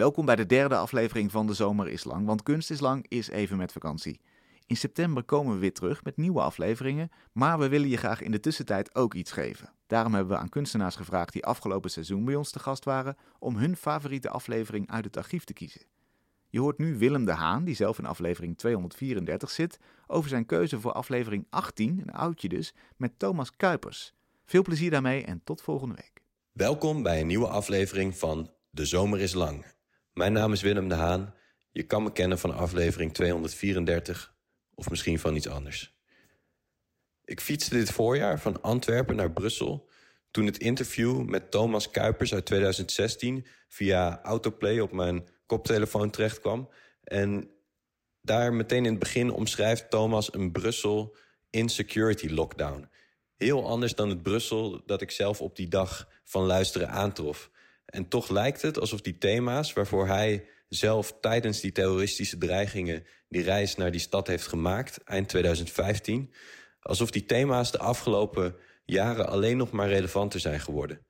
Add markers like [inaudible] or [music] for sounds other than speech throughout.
Welkom bij de derde aflevering van De Zomer is Lang, want Kunst is Lang is even met vakantie. In september komen we weer terug met nieuwe afleveringen, maar we willen je graag in de tussentijd ook iets geven. Daarom hebben we aan kunstenaars gevraagd die afgelopen seizoen bij ons te gast waren, om hun favoriete aflevering uit het archief te kiezen. Je hoort nu Willem de Haan, die zelf in aflevering 234 zit, over zijn keuze voor aflevering 18, een oudje dus, met Thomas Kuipers. Veel plezier daarmee en tot volgende week. Welkom bij een nieuwe aflevering van De Zomer is Lang. Mijn naam is Willem de Haan. Je kan me kennen van aflevering 234 of misschien van iets anders. Ik fietste dit voorjaar van Antwerpen naar Brussel toen het interview met Thomas Kuipers uit 2016 via Autoplay op mijn koptelefoon terechtkwam. En daar meteen in het begin omschrijft Thomas een Brussel insecurity lockdown. Heel anders dan het Brussel dat ik zelf op die dag van luisteren aantrof. En toch lijkt het alsof die thema's waarvoor hij zelf tijdens die terroristische dreigingen die reis naar die stad heeft gemaakt, eind 2015, alsof die thema's de afgelopen jaren alleen nog maar relevanter zijn geworden.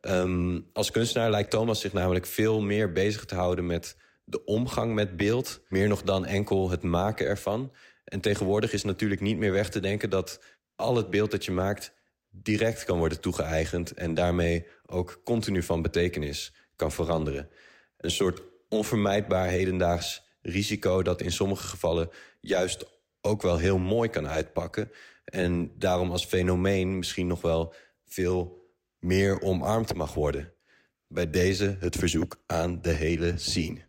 Um, als kunstenaar lijkt Thomas zich namelijk veel meer bezig te houden met de omgang met beeld, meer nog dan enkel het maken ervan. En tegenwoordig is natuurlijk niet meer weg te denken dat al het beeld dat je maakt direct kan worden toegeëigend en daarmee ook continu van betekenis kan veranderen. Een soort onvermijdbaar hedendaags risico dat in sommige gevallen juist ook wel heel mooi kan uitpakken. En daarom als fenomeen misschien nog wel veel meer omarmd mag worden. Bij deze het verzoek aan de hele scene.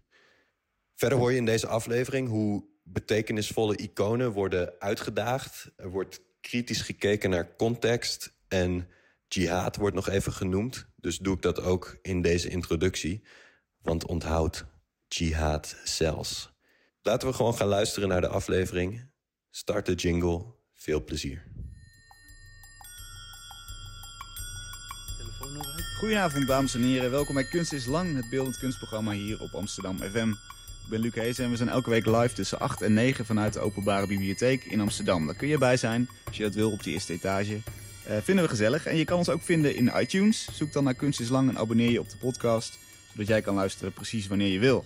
Verder hoor je in deze aflevering hoe betekenisvolle iconen worden uitgedaagd. Er wordt kritisch gekeken naar context en jihad wordt nog even genoemd. Dus doe ik dat ook in deze introductie. Want onthoud, jihad zelfs. Laten we gewoon gaan luisteren naar de aflevering. Start de jingle. Veel plezier. Goedenavond dames en heren, welkom bij Kunst is Lang, het beeldend kunstprogramma hier op Amsterdam FM. Ik ben Luc Hees en we zijn elke week live tussen 8 en 9 vanuit de Openbare Bibliotheek in Amsterdam. Daar kun je bij zijn als je dat wil op die eerste etage. Uh, vinden we gezellig en je kan ons ook vinden in iTunes. Zoek dan naar Kunst is Lang en abonneer je op de podcast, zodat jij kan luisteren precies wanneer je wil.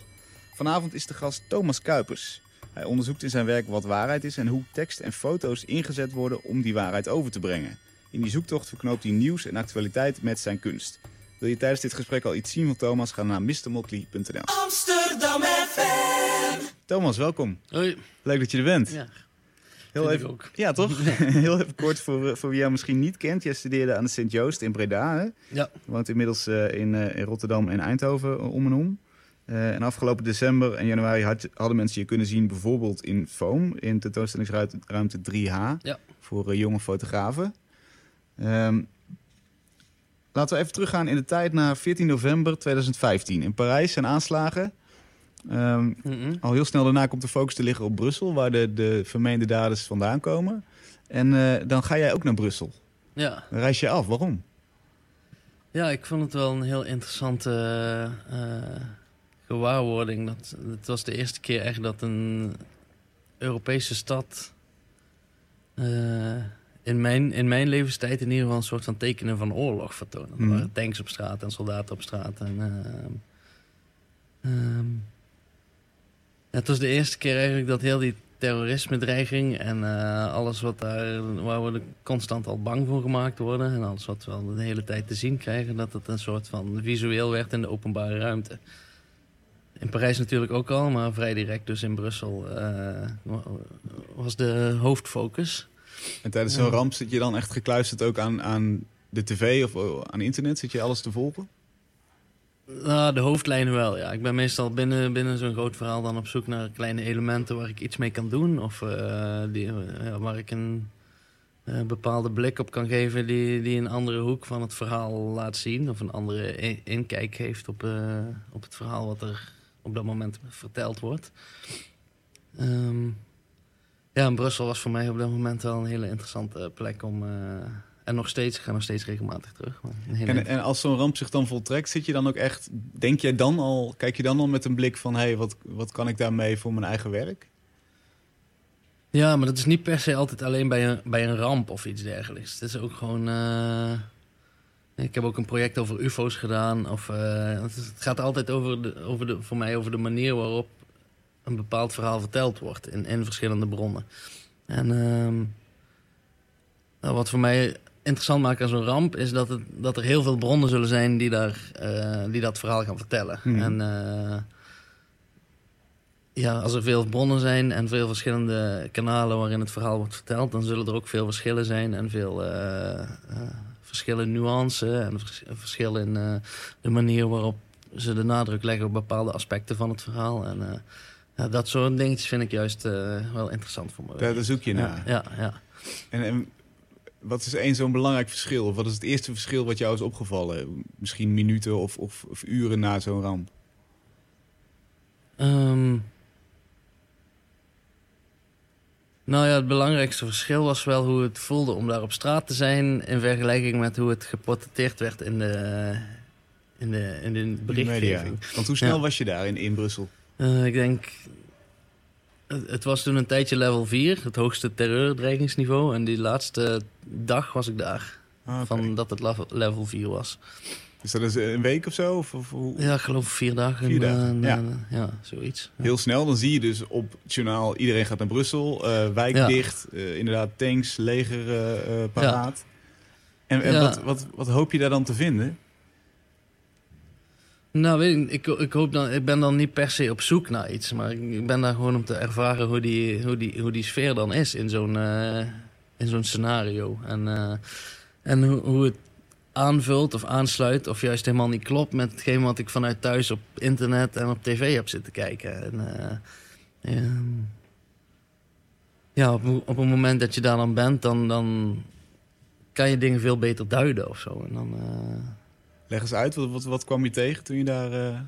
Vanavond is de gast Thomas Kuipers. Hij onderzoekt in zijn werk wat waarheid is en hoe tekst en foto's ingezet worden om die waarheid over te brengen. In die zoektocht verknoopt hij nieuws en actualiteit met zijn kunst. Wil je tijdens dit gesprek al iets zien van Thomas? Ga naar mrmotley.nl. Amsterdam FM. Thomas, welkom. Hoi. Leuk dat je er bent. Ja. Heel even, ook. Ja, toch? [laughs] Heel even kort voor, voor wie jou misschien niet kent. Jij studeerde aan de Sint-Joost in Breda. Hè? Ja. Je woont inmiddels uh, in, uh, in Rotterdam en Eindhoven om en om. Uh, en afgelopen december en januari had, hadden mensen je kunnen zien bijvoorbeeld in Foam, in tentoonstellingsruimte 3H, ja. voor jonge fotografen. Um, laten we even teruggaan in de tijd naar 14 november 2015. In Parijs zijn aanslagen. Um, mm -hmm. Al heel snel daarna komt de focus te liggen op Brussel, waar de, de vermeende daders vandaan komen. En uh, dan ga jij ook naar Brussel. Ja. Dan reis je af. Waarom? Ja, ik vond het wel een heel interessante uh, gewaarwording. Dat, het was de eerste keer echt dat een Europese stad... Uh, in mijn, in mijn levenstijd in ieder geval een soort van tekenen van oorlog vertonen. Er waren tanks op straat en soldaten op straat. En, uh, um, het was de eerste keer eigenlijk dat heel die terrorisme-dreiging en uh, alles wat daar, waar we constant al bang voor gemaakt worden en alles wat we al de hele tijd te zien krijgen, dat het een soort van visueel werd in de openbare ruimte. In Parijs natuurlijk ook al, maar vrij direct dus in Brussel uh, was de hoofdfocus. En tijdens zo'n ramp zit je dan echt gekluisterd ook aan, aan de tv of aan internet? Zit je alles te volgen? Nou, de hoofdlijnen wel, ja. Ik ben meestal binnen, binnen zo'n groot verhaal dan op zoek naar kleine elementen waar ik iets mee kan doen. Of uh, die, uh, waar ik een uh, bepaalde blik op kan geven die, die een andere hoek van het verhaal laat zien. Of een andere inkijk geeft op, op het verhaal wat er op dat moment verteld wordt. Um, ja, Brussel was voor mij op dat moment wel een hele interessante plek om... En nog steeds, ik ga nog steeds regelmatig terug. En, en, als zo'n ramp zich dan voltrekt, zit je dan ook echt... Denk jij dan al, kijk je dan al met een blik van... hé, hey, wat, wat kan ik daarmee voor mijn eigen werk? Ja, maar dat is niet per se altijd alleen bij een, bij een ramp of iets dergelijks. Het is ook gewoon... Uh, Ik heb ook een project over UFO's gedaan. Of, eh, het gaat altijd over de, over de, voor mij over de manier waarop een bepaald verhaal verteld wordt in, in verschillende bronnen. En ehm, nou, wat voor mij interessant maakt aan zo'n ramp is dat, het, dat er heel veel bronnen zullen zijn die, daar, eh, die dat verhaal gaan vertellen. Mhm. En eh, ja, als er veel bronnen zijn en veel verschillende kanalen waarin het verhaal wordt verteld, dan zullen er ook veel verschillen zijn en veel eh, verschillen in nuance en vers- verschillen in de manier waarop ze de nadruk leggen op bepaalde aspecten van het verhaal. En ja, dat soort dingetjes vind ik juist wel interessant voor me. Daar, daar zoek je naar. ja, ja, ja. En, en wat is één zo'n belangrijk verschil? Of wat is het eerste verschil wat jou is opgevallen? Misschien minuten of, of, of uren na zo'n ramp? Ehm, nou ja, het belangrijkste verschil was wel hoe het voelde om daar op straat te zijn... in vergelijking met hoe het geportretteerd werd in de, in de, in de berichtgeving. Media. Want hoe snel Ja. was je daar in, in Brussel? Eh, ik denk... Het, was toen een tijdje level 4, het hoogste terreurdreigingsniveau. En die laatste dag was ik daar, Ah, van dat het level, level 4 was. Dus dat is een week of zo? Of, of hoe? Ja, ik geloof vier dagen. Vier dagen, eh, ja. eh, ja, zoiets. Ja. Heel snel, dan zie je dus op het journaal... iedereen gaat naar Brussel, eh, wijk Ja. dicht, eh, inderdaad tanks, leger paraat. En, en wat, wat, wat hoop je daar dan te vinden? Nou, ik, ik, hoop dan, ik ben dan niet per se op zoek naar iets, maar ik, ben daar gewoon om te ervaren hoe die, hoe die, hoe die sfeer dan is in zo'n eh, in zo'n scenario. En, eh, en hoe, hoe het aanvult of aansluit, of juist helemaal niet klopt met hetgeen wat ik vanuit thuis op internet en op tv heb zitten kijken. En, eh, ja, op, op het moment dat je daar dan bent, dan, dan kan je dingen veel beter duiden of zo. En dan. Leg eens uit, wat, wat, wat kwam je tegen toen je daar eh,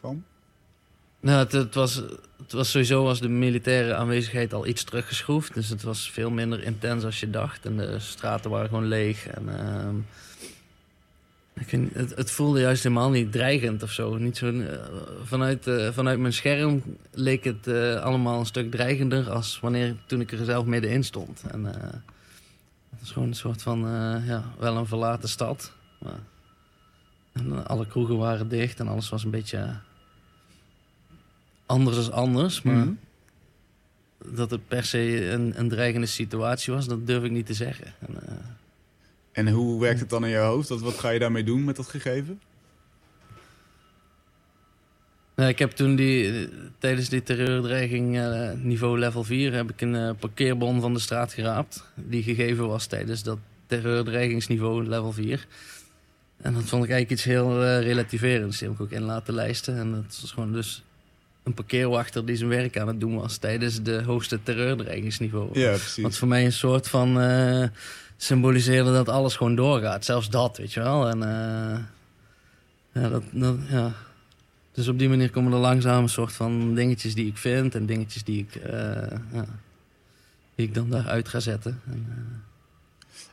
kwam? Nou, het, was, het was sowieso was de militaire aanwezigheid al iets teruggeschroefd. Dus het was veel minder intens als je dacht. En de straten waren gewoon leeg. En, ehm, ik het, het voelde juist helemaal niet dreigend of zo. Niet zo eh, vanuit, eh, vanuit mijn scherm leek het allemaal een stuk dreigender... als wanneer toen ik er zelf middenin stond. En, het was gewoon een soort van, ja, wel een verlaten stad. Maar, en alle kroegen waren dicht en alles was een beetje anders is anders. Maar Mhm. dat het per se een, een dreigende situatie was, dat durf ik niet te zeggen. En, eh, En hoe werkt het dan in je hoofd? Wat, wat ga je daarmee doen met dat gegeven? nou, ik heb toen die, tijdens die terreurdreiging eh, niveau level 4 heb ik een eh, parkeerbon van de straat geraapt. Die gegeven was tijdens dat terreurdreigingsniveau level 4. En dat vond ik eigenlijk iets heel eh, relativerends. Die heb ik ook in laten lijsten. En dat was gewoon dus een parkeerwachter die zijn werk aan het doen was tijdens de hoogste terreurdreigingsniveau. Ja, precies. Wat voor mij een soort van eh, symboliseerde dat alles gewoon doorgaat. Zelfs dat, weet je wel. En eh, ja, dat, dat, ja. Dus op die manier komen er langzaam een soort van dingetjes die ik vind en dingetjes die ik, eh, ja, die ik dan daaruit ga zetten. En,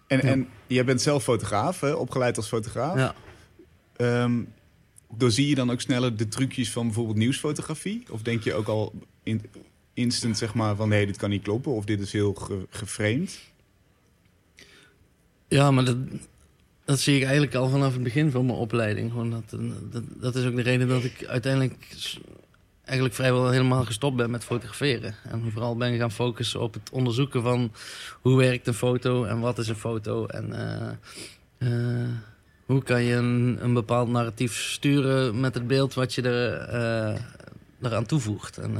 En, Ja. en jij bent zelf fotograaf, hè? opgeleid als fotograaf. ja. Ehm, doorzie je dan ook sneller de trucjes van bijvoorbeeld nieuwsfotografie? Of denk je ook al in, instant zeg maar van nee, dit kan niet kloppen of dit is heel ge, geframed? Ja, maar dat, dat zie ik eigenlijk al vanaf het begin van mijn opleiding. Gewoon dat, dat, dat is ook de reden dat ik uiteindelijk eigenlijk vrijwel helemaal gestopt ben met fotograferen. En vooral ben gaan focussen op het onderzoeken van hoe werkt een foto en wat is een foto. En eh, eh, hoe kan je een, een bepaald narratief sturen met het beeld wat je er, eh, eraan toevoegt. En,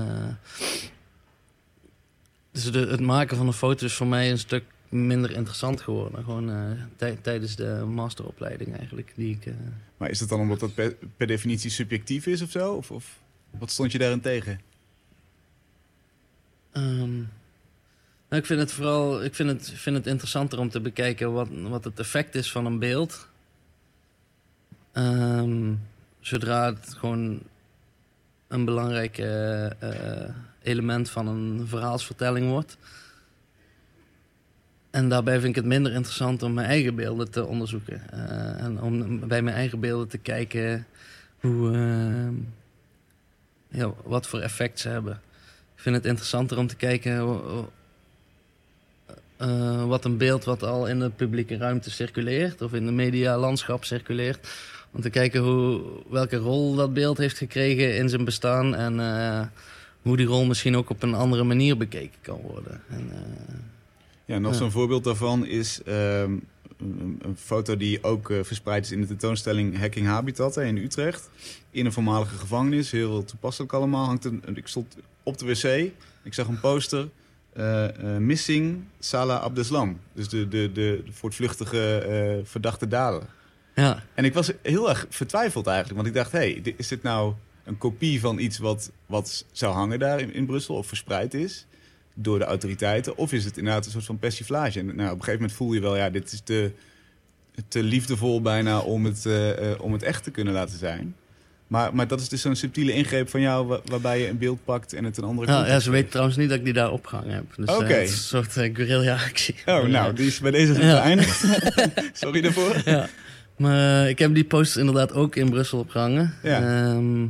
dus het maken van een foto is voor mij een stuk minder interessant geworden. Gewoon tij- tijdens de masteropleiding eigenlijk. Die ik, Maar is het dan omdat dat per, per definitie subjectief is of zo? Of, of wat stond je daarin tegen? ehm, nou, ik vind het vooral ik vind het, vind het interessanter om te bekijken wat, wat het effect is van een beeld. Ehm, zodra het gewoon een belangrijk eh, eh, element van een verhaalsvertelling wordt. En daarbij vind ik het minder interessant om mijn eigen beelden te onderzoeken. Eh, en om bij mijn eigen beelden te kijken hoe, ehm, ja, wat voor effect ze hebben. Ik vind het interessanter om te kijken ho- eh, wat een beeld wat al in de publieke ruimte circuleert of in de medialandschap circuleert. Om te kijken hoe, welke rol dat beeld heeft gekregen in zijn bestaan en eh, hoe die rol misschien ook op een andere manier bekeken kan worden. En, eh, Ja, nog zo'n voorbeeld daarvan is ehm, een, een foto die ook eh, verspreid is in de tentoonstelling Hacking Habitat in Utrecht. In een voormalige gevangenis, heel toepasselijk allemaal. Hangt een, ik stond op de wc, ik zag een poster. eh, eh, missing Salah Abdeslam. Dus de, de, de, de voortvluchtige verdachte dader. ja, En ik was heel erg vertwijfeld eigenlijk. Want ik dacht, hé, hey, is dit nou een kopie van iets wat, wat zou hangen daar in, in Brussel of verspreid is door de autoriteiten? Of is het inderdaad een soort van persiflage? En nou, op een gegeven moment voel je wel, ja, dit is te, te liefdevol bijna om het, eh, eh, om het echt te kunnen laten zijn. Maar, maar dat is dus zo'n subtiele ingreep van jou wa- waarbij je een beeld pakt en het een andere ja, ja, ze weten trouwens niet dat ik die daar opgehangen heb. Dus eh, Oké. het is een soort uh, guerrilla-actie. Oh, nou, die is bij deze Ja. geëindigd. [laughs] [laughs] Sorry daarvoor. ja. Maar ik heb die poster inderdaad ook in Brussel opgehangen. Ja. Ehm,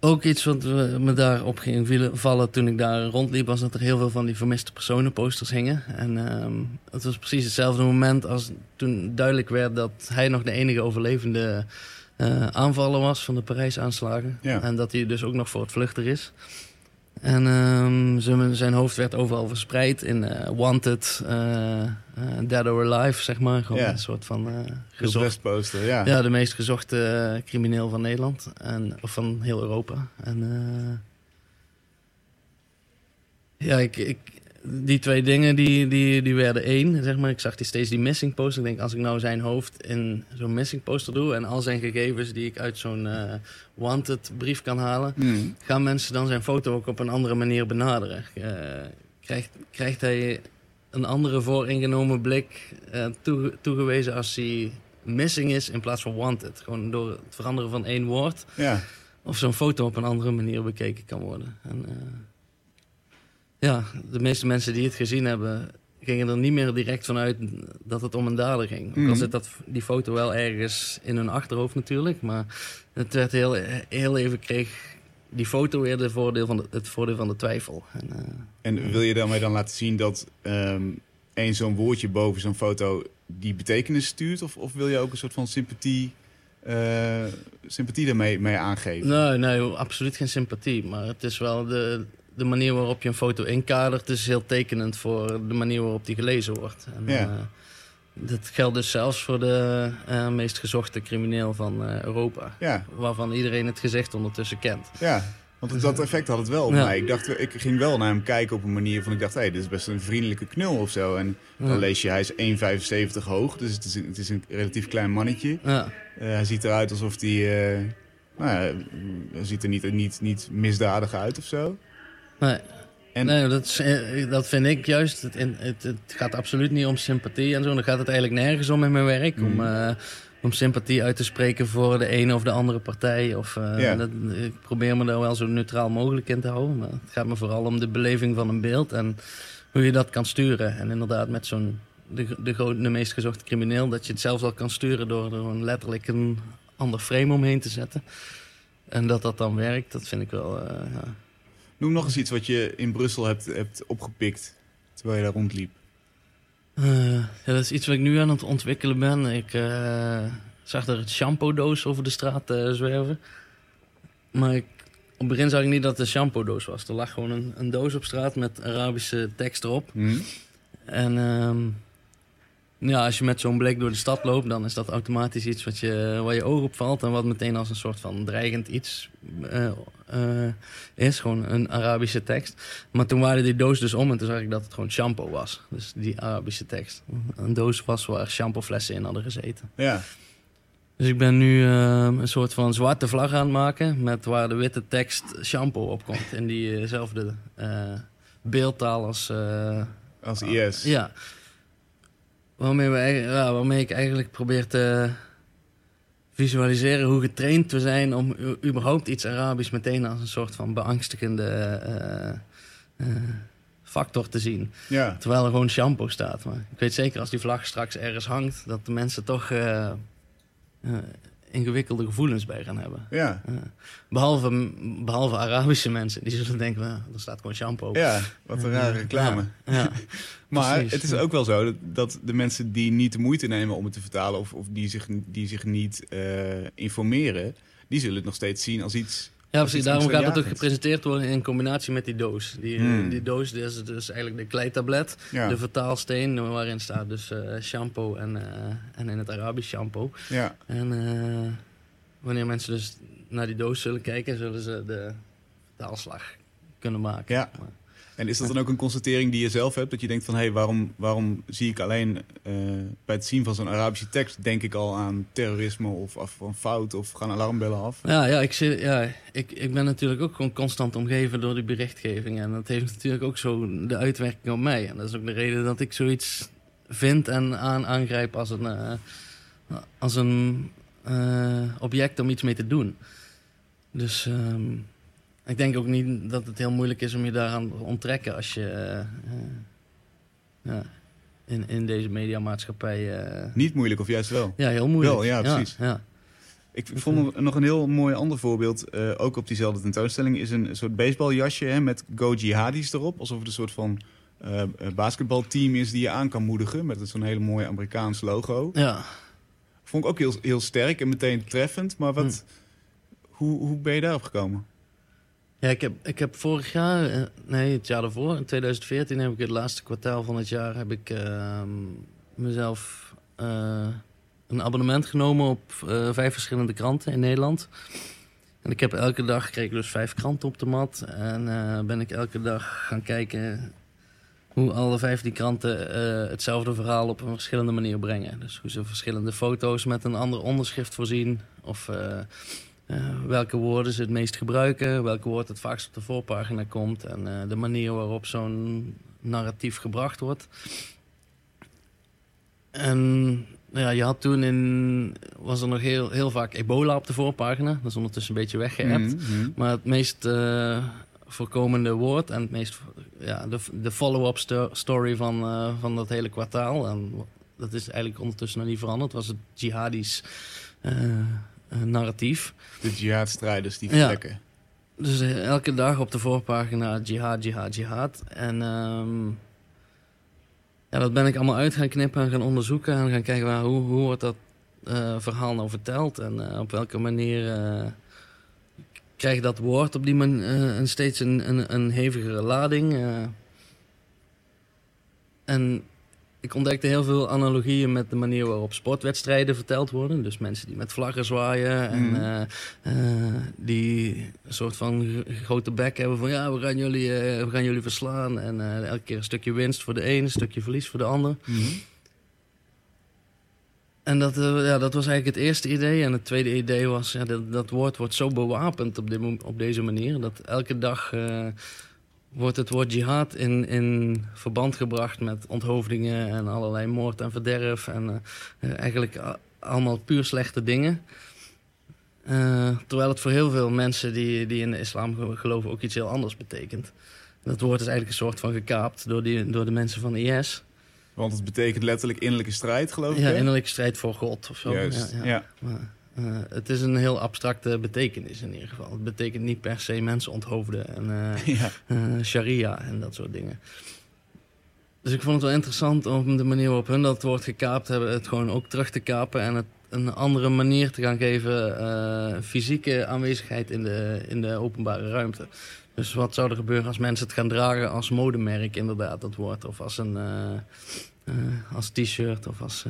ook iets wat me daarop ging vallen toen ik daar rondliep... was dat er heel veel van die vermiste personen posters hingen. En ehm, het was precies hetzelfde moment als toen duidelijk werd... dat hij nog de enige overlevende eh, aanvaller was van de Parijs-aanslagen. Ja. En dat hij dus ook nog voor het vluchter is. En ehm, zijn- zijn hoofd werd overal verspreid in eh, Wanted, eh, eh, Dead or Alive, zeg maar. Gewoon een soort van Gezocht poster, ja. Ja, de meest gezochte crimineel van Nederland. En, of van heel Europa. En ja, ik, ik, die twee dingen die, die, die werden één. Zeg maar. Ik zag die steeds die missing poster. Ik denk, als ik nou zijn hoofd in zo'n missing poster doe... en al zijn gegevens die ik uit zo'n eh, wanted brief kan halen Hmm. gaan mensen dan zijn foto ook op een andere manier benaderen? Eh, krijgt, krijgt hij een andere vooringenomen blik eh, toege- toegewezen als hij missing is in plaats van wanted? Gewoon door het veranderen van één woord. ja. Of zo'n foto op een andere manier bekeken kan worden. En, ja, de meeste mensen die het gezien hebben... gingen er niet meer direct vanuit dat het om een dader ging. Ook Mhm. al zit dat, die foto wel ergens in hun achterhoofd natuurlijk. Maar het werd heel, heel even kreeg die foto weer de voordeel van de, het voordeel van de twijfel. En, eh, En wil je daarmee dan laten zien dat ehm één zo'n woordje boven zo'n foto die betekenis stuurt? Of, of wil je ook een soort van sympathie, eh, sympathie daarmee mee aangeven? nee, nee, absoluut geen sympathie. Maar het is wel de, de manier waarop je een foto inkadert... is heel tekenend voor de manier waarop die gelezen wordt. En, Ja. eh, dat geldt dus zelfs voor de eh, meest gezochte crimineel van eh, Europa. Ja, Waarvan iedereen het gezicht ondertussen kent. ja. Want dat effect had het wel op Ja. mij. Ik, dacht, ik ging wel naar hem kijken op een manier van... Ik dacht, hé, hey, dit is best een vriendelijke knul of zo. En dan Ja. lees je, hij is 1,75 hoog. Dus het is, een, het is een relatief klein mannetje. Ja, hij ziet eruit alsof hij... nou ja, hij ziet er niet, niet, niet misdadig uit of zo. Nee. En- nee, dat, is, eh, dat vind ik juist. Het, het, het gaat absoluut niet om sympathie en zo. Dan gaat het eigenlijk nergens om in mijn werk. Om, Mm. eh, om sympathie uit te spreken voor de ene of de andere partij. Of, Ja. dat, ik probeer me daar wel zo neutraal mogelijk in te houden. Maar het gaat me vooral om de beleving van een beeld en hoe je dat kan sturen. En inderdaad, met zo'n de, de, meest gezochte crimineel, dat je het zelfs al kan sturen door er letterlijk een ander frame omheen te zetten. En dat dat dan werkt, dat vind ik wel. ja. Noem nog eens iets wat je in Brussel hebt, hebt opgepikt terwijl je daar rondliep. Eh, ja, dat is iets wat ik nu aan het ontwikkelen ben. Ik eh, zag er een shampoo-doos over de straat eh, zwerven. Maar ik, op het begin zag ik niet dat het een shampoo-doos was. Er lag gewoon een, een doos op straat met Arabische tekst erop. Hm? En ehm, ja, als je met zo'n blik door de stad loopt, dan is dat automatisch iets wat je, waar je oog op valt. En wat meteen als een soort van dreigend iets eh, eh, is. Gewoon een Arabische tekst. Maar toen waren die doos dus om en toen zag ik dat het gewoon shampoo was. Dus die Arabische tekst. Een doos was waar shampooflessen in hadden gezeten. Ja. Dus ik ben nu ehm, een soort van zwarte vlag aan het maken. Met waar de witte tekst shampoo op komt. In diezelfde eh beeldtaal als. eh, Als IS. ja. Waarmee, we, eigen- ja, waarmee ik eigenlijk probeer te visualiseren hoe getraind we zijn om überhaupt iets Arabisch meteen als een soort van beangstigende eh, eh, factor te zien. Ja. Terwijl er gewoon shampoo staat. Maar ik weet zeker als die vlag straks ergens hangt, dat de mensen toch eh, ingewikkelde gevoelens bij gaan hebben. Ja, behalve, behalve Arabische mensen, die zullen denken, nou, er staat gewoon shampoo. ja wat een rare reclame. Ja, ja. [laughs] Maar Precies. het is ook wel zo dat, dat de mensen die niet de moeite nemen om het te vertalen... of, of die, zich, die zich niet eh, informeren... die zullen het nog steeds zien als iets... Ja, precies. Daarom gaat het ook gepresenteerd worden in combinatie met die doos. Die, Hmm. die doos die is dus eigenlijk de kleitablet, Ja, de vertaalsteen, waarin staat dus eh, shampoo en, eh, en in het Arabisch shampoo. ja. En eh, wanneer mensen dus naar die doos zullen kijken, zullen ze de vertaalslag kunnen maken. Ja. Maar- En is dat dan ook een constatering die je zelf hebt? Dat je denkt van, hé, hey, waarom, waarom zie ik alleen eh, bij het zien van zo'n Arabische tekst... denk ik al aan terrorisme of af van fout of gaan alarmbellen af? Ja, ja, ik, zit, ja ik, ik ben natuurlijk ook gewoon constant omgeven door die berichtgeving. En dat heeft natuurlijk ook zo de uitwerking op mij. En dat is ook de reden dat ik zoiets vind en aan, aangrijp als een, eh, als een eh, object om iets mee te doen. Dus ehm, ik denk ook niet dat het heel moeilijk is om je daaraan te onttrekken als je eh, eh, ja, in, in deze mediamaatschappij... eh Niet moeilijk of juist wel? ja, heel moeilijk. Wel, ja, precies. Ja, Ik vond nog- een heel mooi ander voorbeeld, ook op diezelfde tentoonstelling, is een soort baseballjasje hè, met Go Jihadis erop. Alsof het een soort van eh, basketbalteam is die je aan kan moedigen met zo'n hele mooie Amerikaans logo. ja. Vond ik ook heel, heel sterk en meteen treffend, maar wat, hoe, hoe ben je daarop gekomen? Ja, ik heb, ik heb vorig jaar, eh, nee, het jaar daarvoor, in 2014, heb ik het laatste kwartaal van het jaar, heb ik ehm, mezelf eh, een abonnement genomen op eh, vijf verschillende kranten in Nederland. En ik heb elke dag, kreeg ik dus vijf kranten op de mat. En ben ik elke dag gaan kijken hoe alle vijf die kranten hetzelfde verhaal op een verschillende manier brengen. Dus hoe ze verschillende foto's met een ander onderschrift voorzien. Of welke woorden ze het meest gebruiken, welke woord het vaakst op de voorpagina komt en eh, de manier waarop zo'n narratief gebracht wordt. En nou ja, je had toen in, was er nog heel, heel vaak ebola op de voorpagina. Dat is ondertussen een beetje weggeëpt. Mhm, mhm. Maar het meest eh, voorkomende woord en het meest, ja, de, de follow-up sto- story van, eh, van dat hele kwartaal. En dat is eigenlijk ondertussen nog niet veranderd. Was het jihadisch eh, eh, narratief. De jihadstrijders die Ja. vertrekken. Dus eh, elke dag op de voorpagina jihad, jihad, jihad. En ehm, ja, dat ben ik allemaal uit gaan knippen en gaan onderzoeken. En gaan kijken waar, hoe, hoe wordt dat eh, verhaal nou verteld. En eh, op welke manier eh, krijgt dat woord op die manier een steeds een, een, een hevigere lading. eh. en ik ontdekte heel veel analogieën met de manier waarop sportwedstrijden verteld worden. Dus mensen die met vlaggen zwaaien en Mhm. eh, eh, die een soort van grote bek hebben van ja, we gaan jullie, eh, we gaan jullie verslaan. En elke keer een stukje winst voor de een, een stukje verlies voor de ander. Mhm. En dat, ja, dat was eigenlijk het eerste idee. En het tweede idee was, ja, dat, dat woord wordt zo bewapend op, dit, op deze manier. Dat elke dag wordt het woord jihad in, in verband gebracht met onthoofdingen en allerlei moord en verderf. En eh, eigenlijk allemaal puur slechte dingen. Eh, terwijl het voor heel veel mensen die, die in de islam ge- geloven ook iets heel anders betekent. Dat woord is eigenlijk een soort van gekaapt door, die, door de mensen van IS. Want het betekent letterlijk innerlijke strijd, geloof ik. Ja, innerlijke strijd voor God of zo. Juist, Ja, ja. ja. Maar, eh, het is een heel abstracte betekenis in ieder geval. Het betekent niet per se mensen onthoofden en eh, [laughs] Ja. eh, sharia en dat soort dingen. Dus ik vond het wel interessant om de manier waarop hun dat woord gekaapt hebben, het gewoon ook terug te kapen en het een andere manier te gaan geven, fysieke aanwezigheid in de, in de openbare ruimte. Dus wat zou er gebeuren als mensen het gaan dragen als modemerk, inderdaad, dat woord. Of als een als t-shirt of als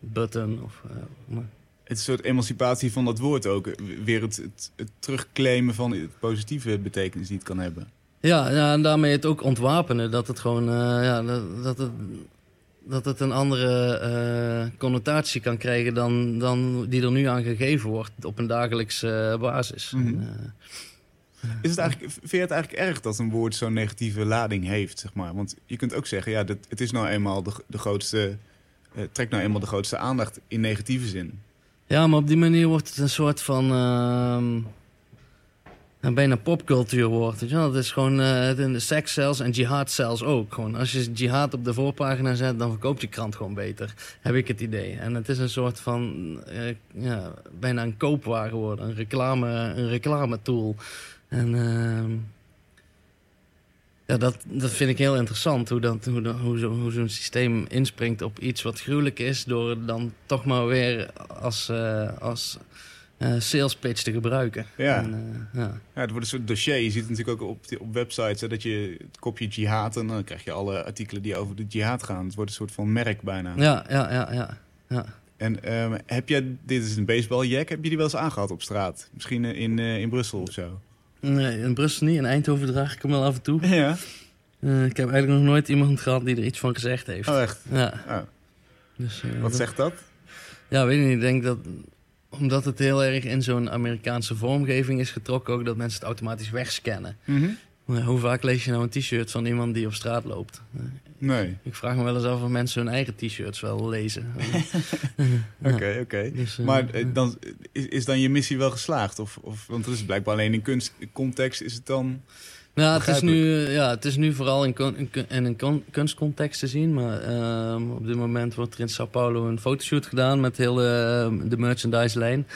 button. Of, maar- Het soort emancipatie van dat woord ook. Weer het, het, het terugclaimen van het positieve betekenis die het kan hebben. Ja, ja, en daarmee het ook ontwapenen. Dat het gewoon, eh, ja, dat, dat, het, dat het een andere eh, connotatie kan krijgen dan, dan die er nu aan gegeven wordt op een dagelijkse eh, basis. Mhm. En, Is het eigenlijk, vind je het eigenlijk erg dat een woord zo'n negatieve lading heeft, zeg maar? Want je kunt ook zeggen, ja, dat, het is nou eenmaal de, de grootste... trekt nou eenmaal de grootste aandacht in negatieve zin. Ja, maar op die manier wordt het een soort van. ehm, nou, bijna popcultuur wordt. Weet je wel? Het is gewoon uh, de sekscells en jihadcells ook. Gewoon, als je jihad op de voorpagina zet, dan verkoopt je krant gewoon beter. Heb ik het idee. En het is een soort van, uh, ja, bijna een koopwaar geworden. Een reclame, een reclame tool. En uh, ja, dat, dat vind ik heel interessant. Hoe, dat, hoe, hoe, zo, hoe zo'n systeem inspringt op iets wat gruwelijk is... door dan toch maar weer als... Uh, als uh, sales pitch te gebruiken. Ja. En, uh, ja. ja. het wordt een soort dossier. Je ziet het natuurlijk ook op, op websites hè, dat je het kopje jihad en dan krijg je alle artikelen die over de jihad gaan. Het wordt een soort van merk bijna. Ja, ja, ja, ja. ja. En um, heb jij, dit is een baseballjack, heb je die wel eens aangehad op straat? Misschien in, in Brussel of zo? Nee, in Brussel niet. In Eindhoven draag ik hem wel af en toe. Ja. ik heb eigenlijk nog nooit iemand gehad die er iets van gezegd heeft. Oh, echt? Ja. Oh. Dus, Wat zegt dat? Ja, weet ik niet. Ik denk dat omdat het heel erg in zo'n Amerikaanse vormgeving is getrokken, ook dat mensen het automatisch wegscannen. Mm -hmm. Hoe vaak lees je nou een t-shirt van iemand die op straat loopt? Nee. Ik vraag me wel eens af of mensen hun eigen t-shirts wel lezen. [laughs] Oké, oké. Ja. Okay. Dus, uh, maar dan, is, is dan je missie wel geslaagd? Of, of, want het is blijkbaar alleen in kunstcontext is het dan... Nou, het is, nu, ja, het is nu vooral in, in, in een kunstcontext te zien. Maar uh, op dit moment wordt er in Sao Paulo een fotoshoot gedaan met heel de, de merchandise-lijn.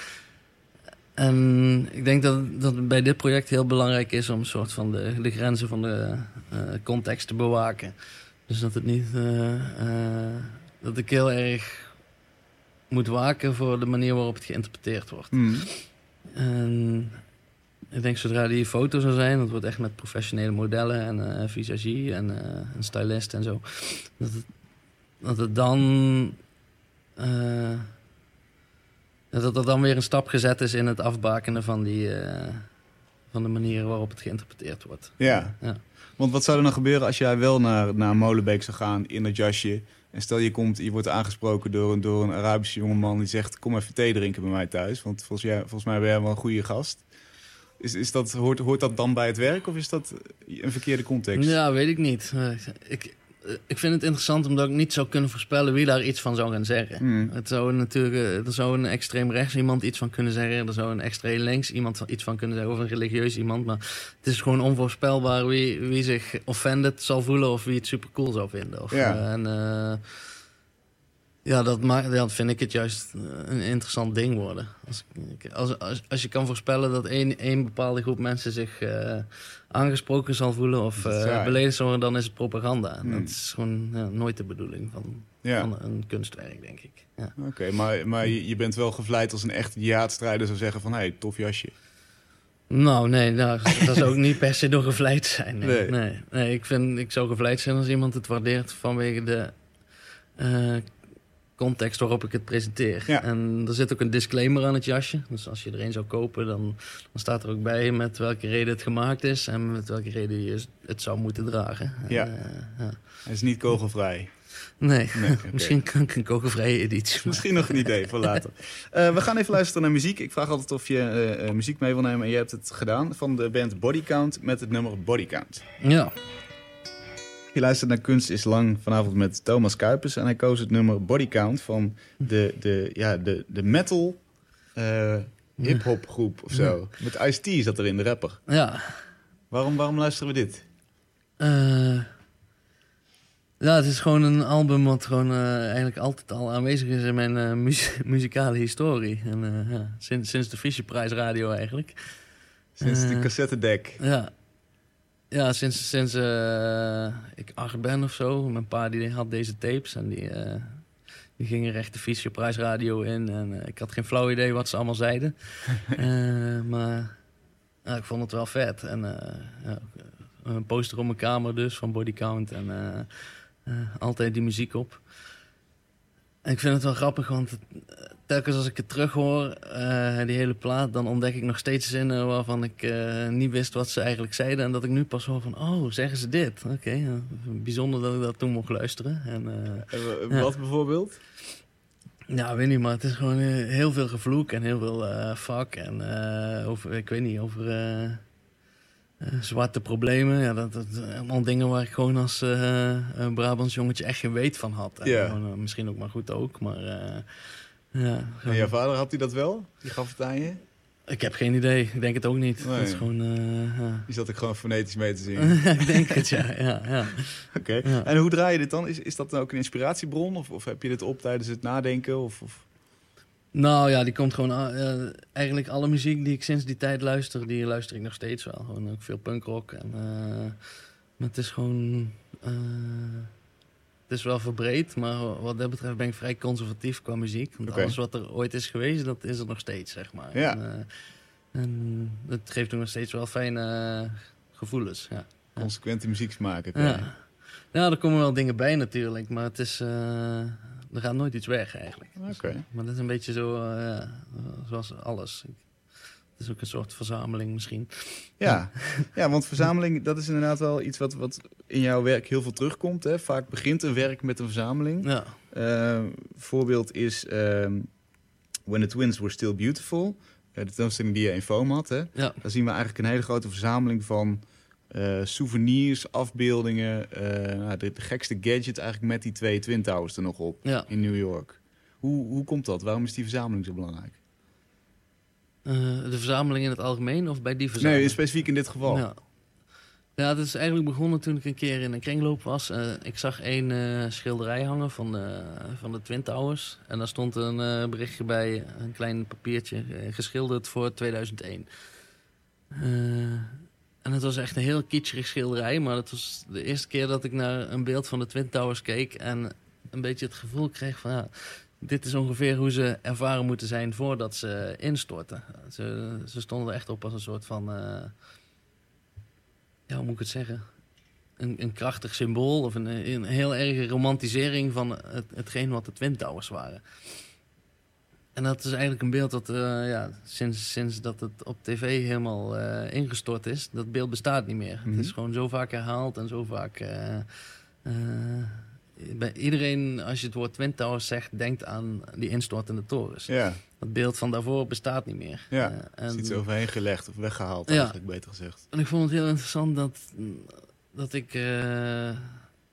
En ik denk dat, dat het bij dit project heel belangrijk is om een soort van de, de grenzen van de uh, context te bewaken. Dus dat het niet. Uh, dat ik heel erg moet waken voor de manier waarop het geïnterpreteerd wordt. Mm. En ik denk zodra die foto zou zijn, dat wordt echt met professionele modellen en uh, visagie en een stylist en zo. Dat het, dat het dan. Uh, dat er dan weer een stap gezet is in het afbakenen van, die, van de manier waarop het geïnterpreteerd wordt. Ja. ja. Want wat zou er dan gebeuren als jij wel naar, naar Molenbeek zou gaan in dat jasje? En stel je komt, je wordt aangesproken door een, door een Arabische jongeman die zegt: Kom even thee drinken bij mij thuis. Want volgens, jij, volgens mij ben jij wel een goede gast. Is, is dat, hoort, hoort dat dan bij het werk of is dat een verkeerde context? Ja, weet ik niet. Ik, ik vind het interessant omdat ik niet zou kunnen voorspellen wie daar iets van zou gaan zeggen. Mm. Het zou natuurlijk, er zou een extreem rechts iemand iets van kunnen zeggen. Er zou een extreem links iemand iets van kunnen zeggen. Of een religieus iemand. Maar het is gewoon onvoorspelbaar wie, wie zich offended zal voelen of wie het super cool zou vinden. Of, ja. Uh, en, uh, ja, dat, dat vind ik het juist een interessant ding worden. Als, als, als, als je kan voorspellen dat één, één bepaalde groep mensen zich uh, aangesproken zal voelen of uh, beledigd worden, dan is het propaganda. Hmm. Dat is gewoon ja, nooit de bedoeling van, ja. van een kunstwerk, denk ik. Ja. Oké, okay, maar, maar je, bent wel gevleid als een echte jihadstrijder zou zeggen van... hé, hey, tof jasje. Nou, nee, nou, [laughs] dat zou ook niet per se door gevleid zijn. Nee. Nee. Nee. nee, ik, vind, ik zou gevleid zijn als iemand het waardeert vanwege de... Uh, context waarop ik het presenteer. Ja. En er zit ook een disclaimer aan het jasje. Dus als je er een zou kopen, dan, dan staat er ook bij met welke reden het gemaakt is en met welke reden je het zou moeten dragen. Ja. En, uh, ja. Hij is niet kogelvrij. Nee, nee okay. [laughs] misschien kan ik een kogelvrije editie. Misschien nog een idee voor later. Uh, [laughs] we gaan even luisteren naar muziek. Ik vraag altijd of je uh, muziek mee wil nemen en je hebt het gedaan van de band Body Count met het nummer Body Count. Ja. Je luistert naar Kunst is Lang vanavond met Thomas Kuipers. En hij koos het nummer Body Count van de, de, ja, de, de metal uh, hip-hop groep of zo. Met Ice-T zat erin, de rapper. Ja. Waarom, waarom luisteren we dit? Uh, ja, het is gewoon een album wat gewoon uh, eigenlijk altijd al aanwezig is in mijn mu [laughs] muzikale historie. En, ja, sinds, sinds de Fischerprijs radio eigenlijk. Sinds de cassettedek. Ja. Ja, sinds, sinds uh, ik acht ben of zo. Mijn pa die had deze tapes en die, uh, die gingen recht de Fischer Radio in. En uh, ik had geen flauw idee wat ze allemaal zeiden. [laughs] maar ik vond het wel vet. En ja, een poster op mijn kamer dus van Body Count. En altijd die muziek op. En ik vind het wel grappig, want het, telkens als ik het terug hoor, uh, die hele plaat, dan ontdek ik nog steeds zinnen waarvan ik uh, niet wist wat ze eigenlijk zeiden. En dat ik nu pas hoor van, oh, zeggen ze dit? Oké, okay, bijzonder dat ik dat toen mocht luisteren. En, uh, en wat ja. bijvoorbeeld? Ja, weet niet, maar het is gewoon heel veel gevloek en heel veel fuck. En over, ik weet niet, over zwarte problemen. Ja, dat, dat allemaal dingen waar ik gewoon als een Brabants jongetje echt geen weet van had. En gewoon, misschien ook maar goed ook, maar... Ja, en jouw vader had hij dat wel? Die gaf het aan je? Ik heb geen idee. Ik denk het ook niet. Nee. Het is gewoon... ja. Die zat ik gewoon fonetisch mee te [laughs] zingen. ik denk het, ja. ja, ja. Oké. Ja. En hoe draai je dit dan? Is, is dat dan ook een inspiratiebron? Of, of heb je dit op tijdens het nadenken? Of, of... Nou ja, die komt gewoon... eh, eigenlijk alle muziek die ik sinds die tijd luister, die luister ik nog steeds wel. Gewoon ook veel punkrock. En, maar het is gewoon... het is wel verbreed, maar wat dat betreft ben ik vrij conservatief qua muziek. Want alles wat er ooit is geweest, dat is er nog steeds, zeg maar. Ja. En, eh, en het geeft nog steeds wel fijne eh, gevoelens, ja. Consequente muziek maken. Ja. ja, er komen wel dingen bij natuurlijk, maar het is, eh, er gaat nooit iets weg eigenlijk. Oké. Maar dat is een beetje zo, zoals alles. Is ook een soort verzameling misschien. Ja. ja, want verzameling, dat is inderdaad wel iets wat, wat in jouw werk heel veel terugkomt. Hè? Vaak begint een werk met een verzameling. Ja, Eh, voorbeeld is ehm, When the Twins Were Still Beautiful. De tentoonstelling die je in Foam had. Hè? ja, Daar zien we eigenlijk een hele grote verzameling van eh, souvenirs, afbeeldingen. eh, nou, de, de gekste gadget eigenlijk met die twee Twin Towers er nog op ja. in New York. Hoe, hoe komt dat? Waarom is die verzameling zo belangrijk? Eh, de verzameling in het algemeen of bij die verzameling? Nee, specifiek in dit geval. Ja. Ja, het is eigenlijk begonnen toen ik een keer in een kringloop was. Eh, ik zag één eh, schilderij hangen van de, van de Twin Towers. En daar stond een berichtje bij, een klein papiertje, geschilderd voor 2001. Eh, en het was echt een heel kitscherig schilderij. Maar het was de eerste keer dat ik naar een beeld van de Twin Towers keek. En een beetje het gevoel kreeg van... Ja, dit is ongeveer hoe ze ervaren moeten zijn voordat ze instorten. Ze, ze stonden er echt op als een soort van... eh, ja, hoe moet ik het zeggen? Een, een krachtig symbool of een, een heel erge romantisering van het, hetgeen wat de Twin Towers waren. En dat is eigenlijk een beeld dat eh, ja, sinds, sinds dat het op tv helemaal eh, ingestort is, dat beeld bestaat niet meer. Mhm. Het is gewoon zo vaak herhaald en zo vaak. Bij iedereen, als je het woord Twin Towers zegt, denkt aan die instortende torens. Ja, Dat beeld van daarvoor bestaat niet meer. Ja, Eh, is iets overheen gelegd of weggehaald Ja. eigenlijk, beter gezegd. en ik vond het heel interessant dat, dat ik eh,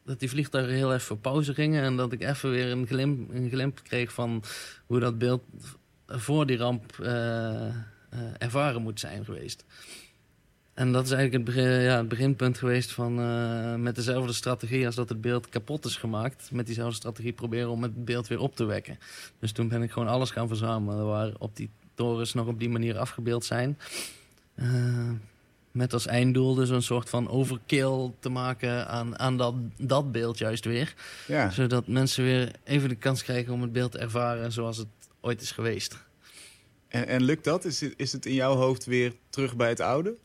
dat die vliegtuigen heel even op pauze gingen en dat ik even weer een glimp, een glimp kreeg van hoe dat beeld voor die ramp eh, ervaren moet zijn geweest. En dat is eigenlijk het, begin, ja, het beginpunt geweest van eh, met dezelfde strategie als dat het beeld kapot is gemaakt. Met diezelfde strategie proberen om het beeld weer op te wekken. Dus toen ben ik gewoon alles gaan verzamelen waar op die torens nog op die manier afgebeeld zijn. Eh, met als einddoel dus een soort van overkill te maken aan, aan dat, dat beeld juist weer. Ja, Zodat mensen weer even de kans krijgen om het beeld te ervaren zoals het ooit is geweest. en, en lukt dat? Is het, is het in jouw hoofd weer terug bij het oude?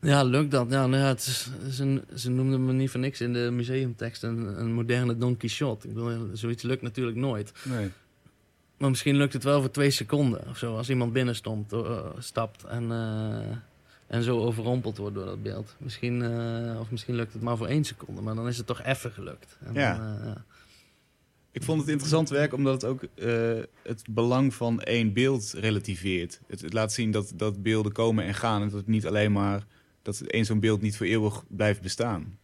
Ja, lukt dat? Ja, nou ja, het is, ze, ze noemden me niet voor niks in de museumtekst een, een moderne Don Quixote. Ik bedoel, zoiets lukt natuurlijk nooit. Nee. Maar misschien lukt het wel voor twee seconden of zo. Als iemand binnenstapt uh, stapt en, eh, en zo overrompeld wordt door dat beeld. Misschien, eh, of misschien lukt het maar voor één seconde, maar dan is het toch even gelukt. En Ja. dan, eh, ja. Ik vond het interessant werk omdat het ook eh, het belang van één beeld relativeert. Het, het laat zien dat, dat beelden komen en gaan. En dat het niet alleen maar dat één zo'n beeld niet voor eeuwig blijft bestaan.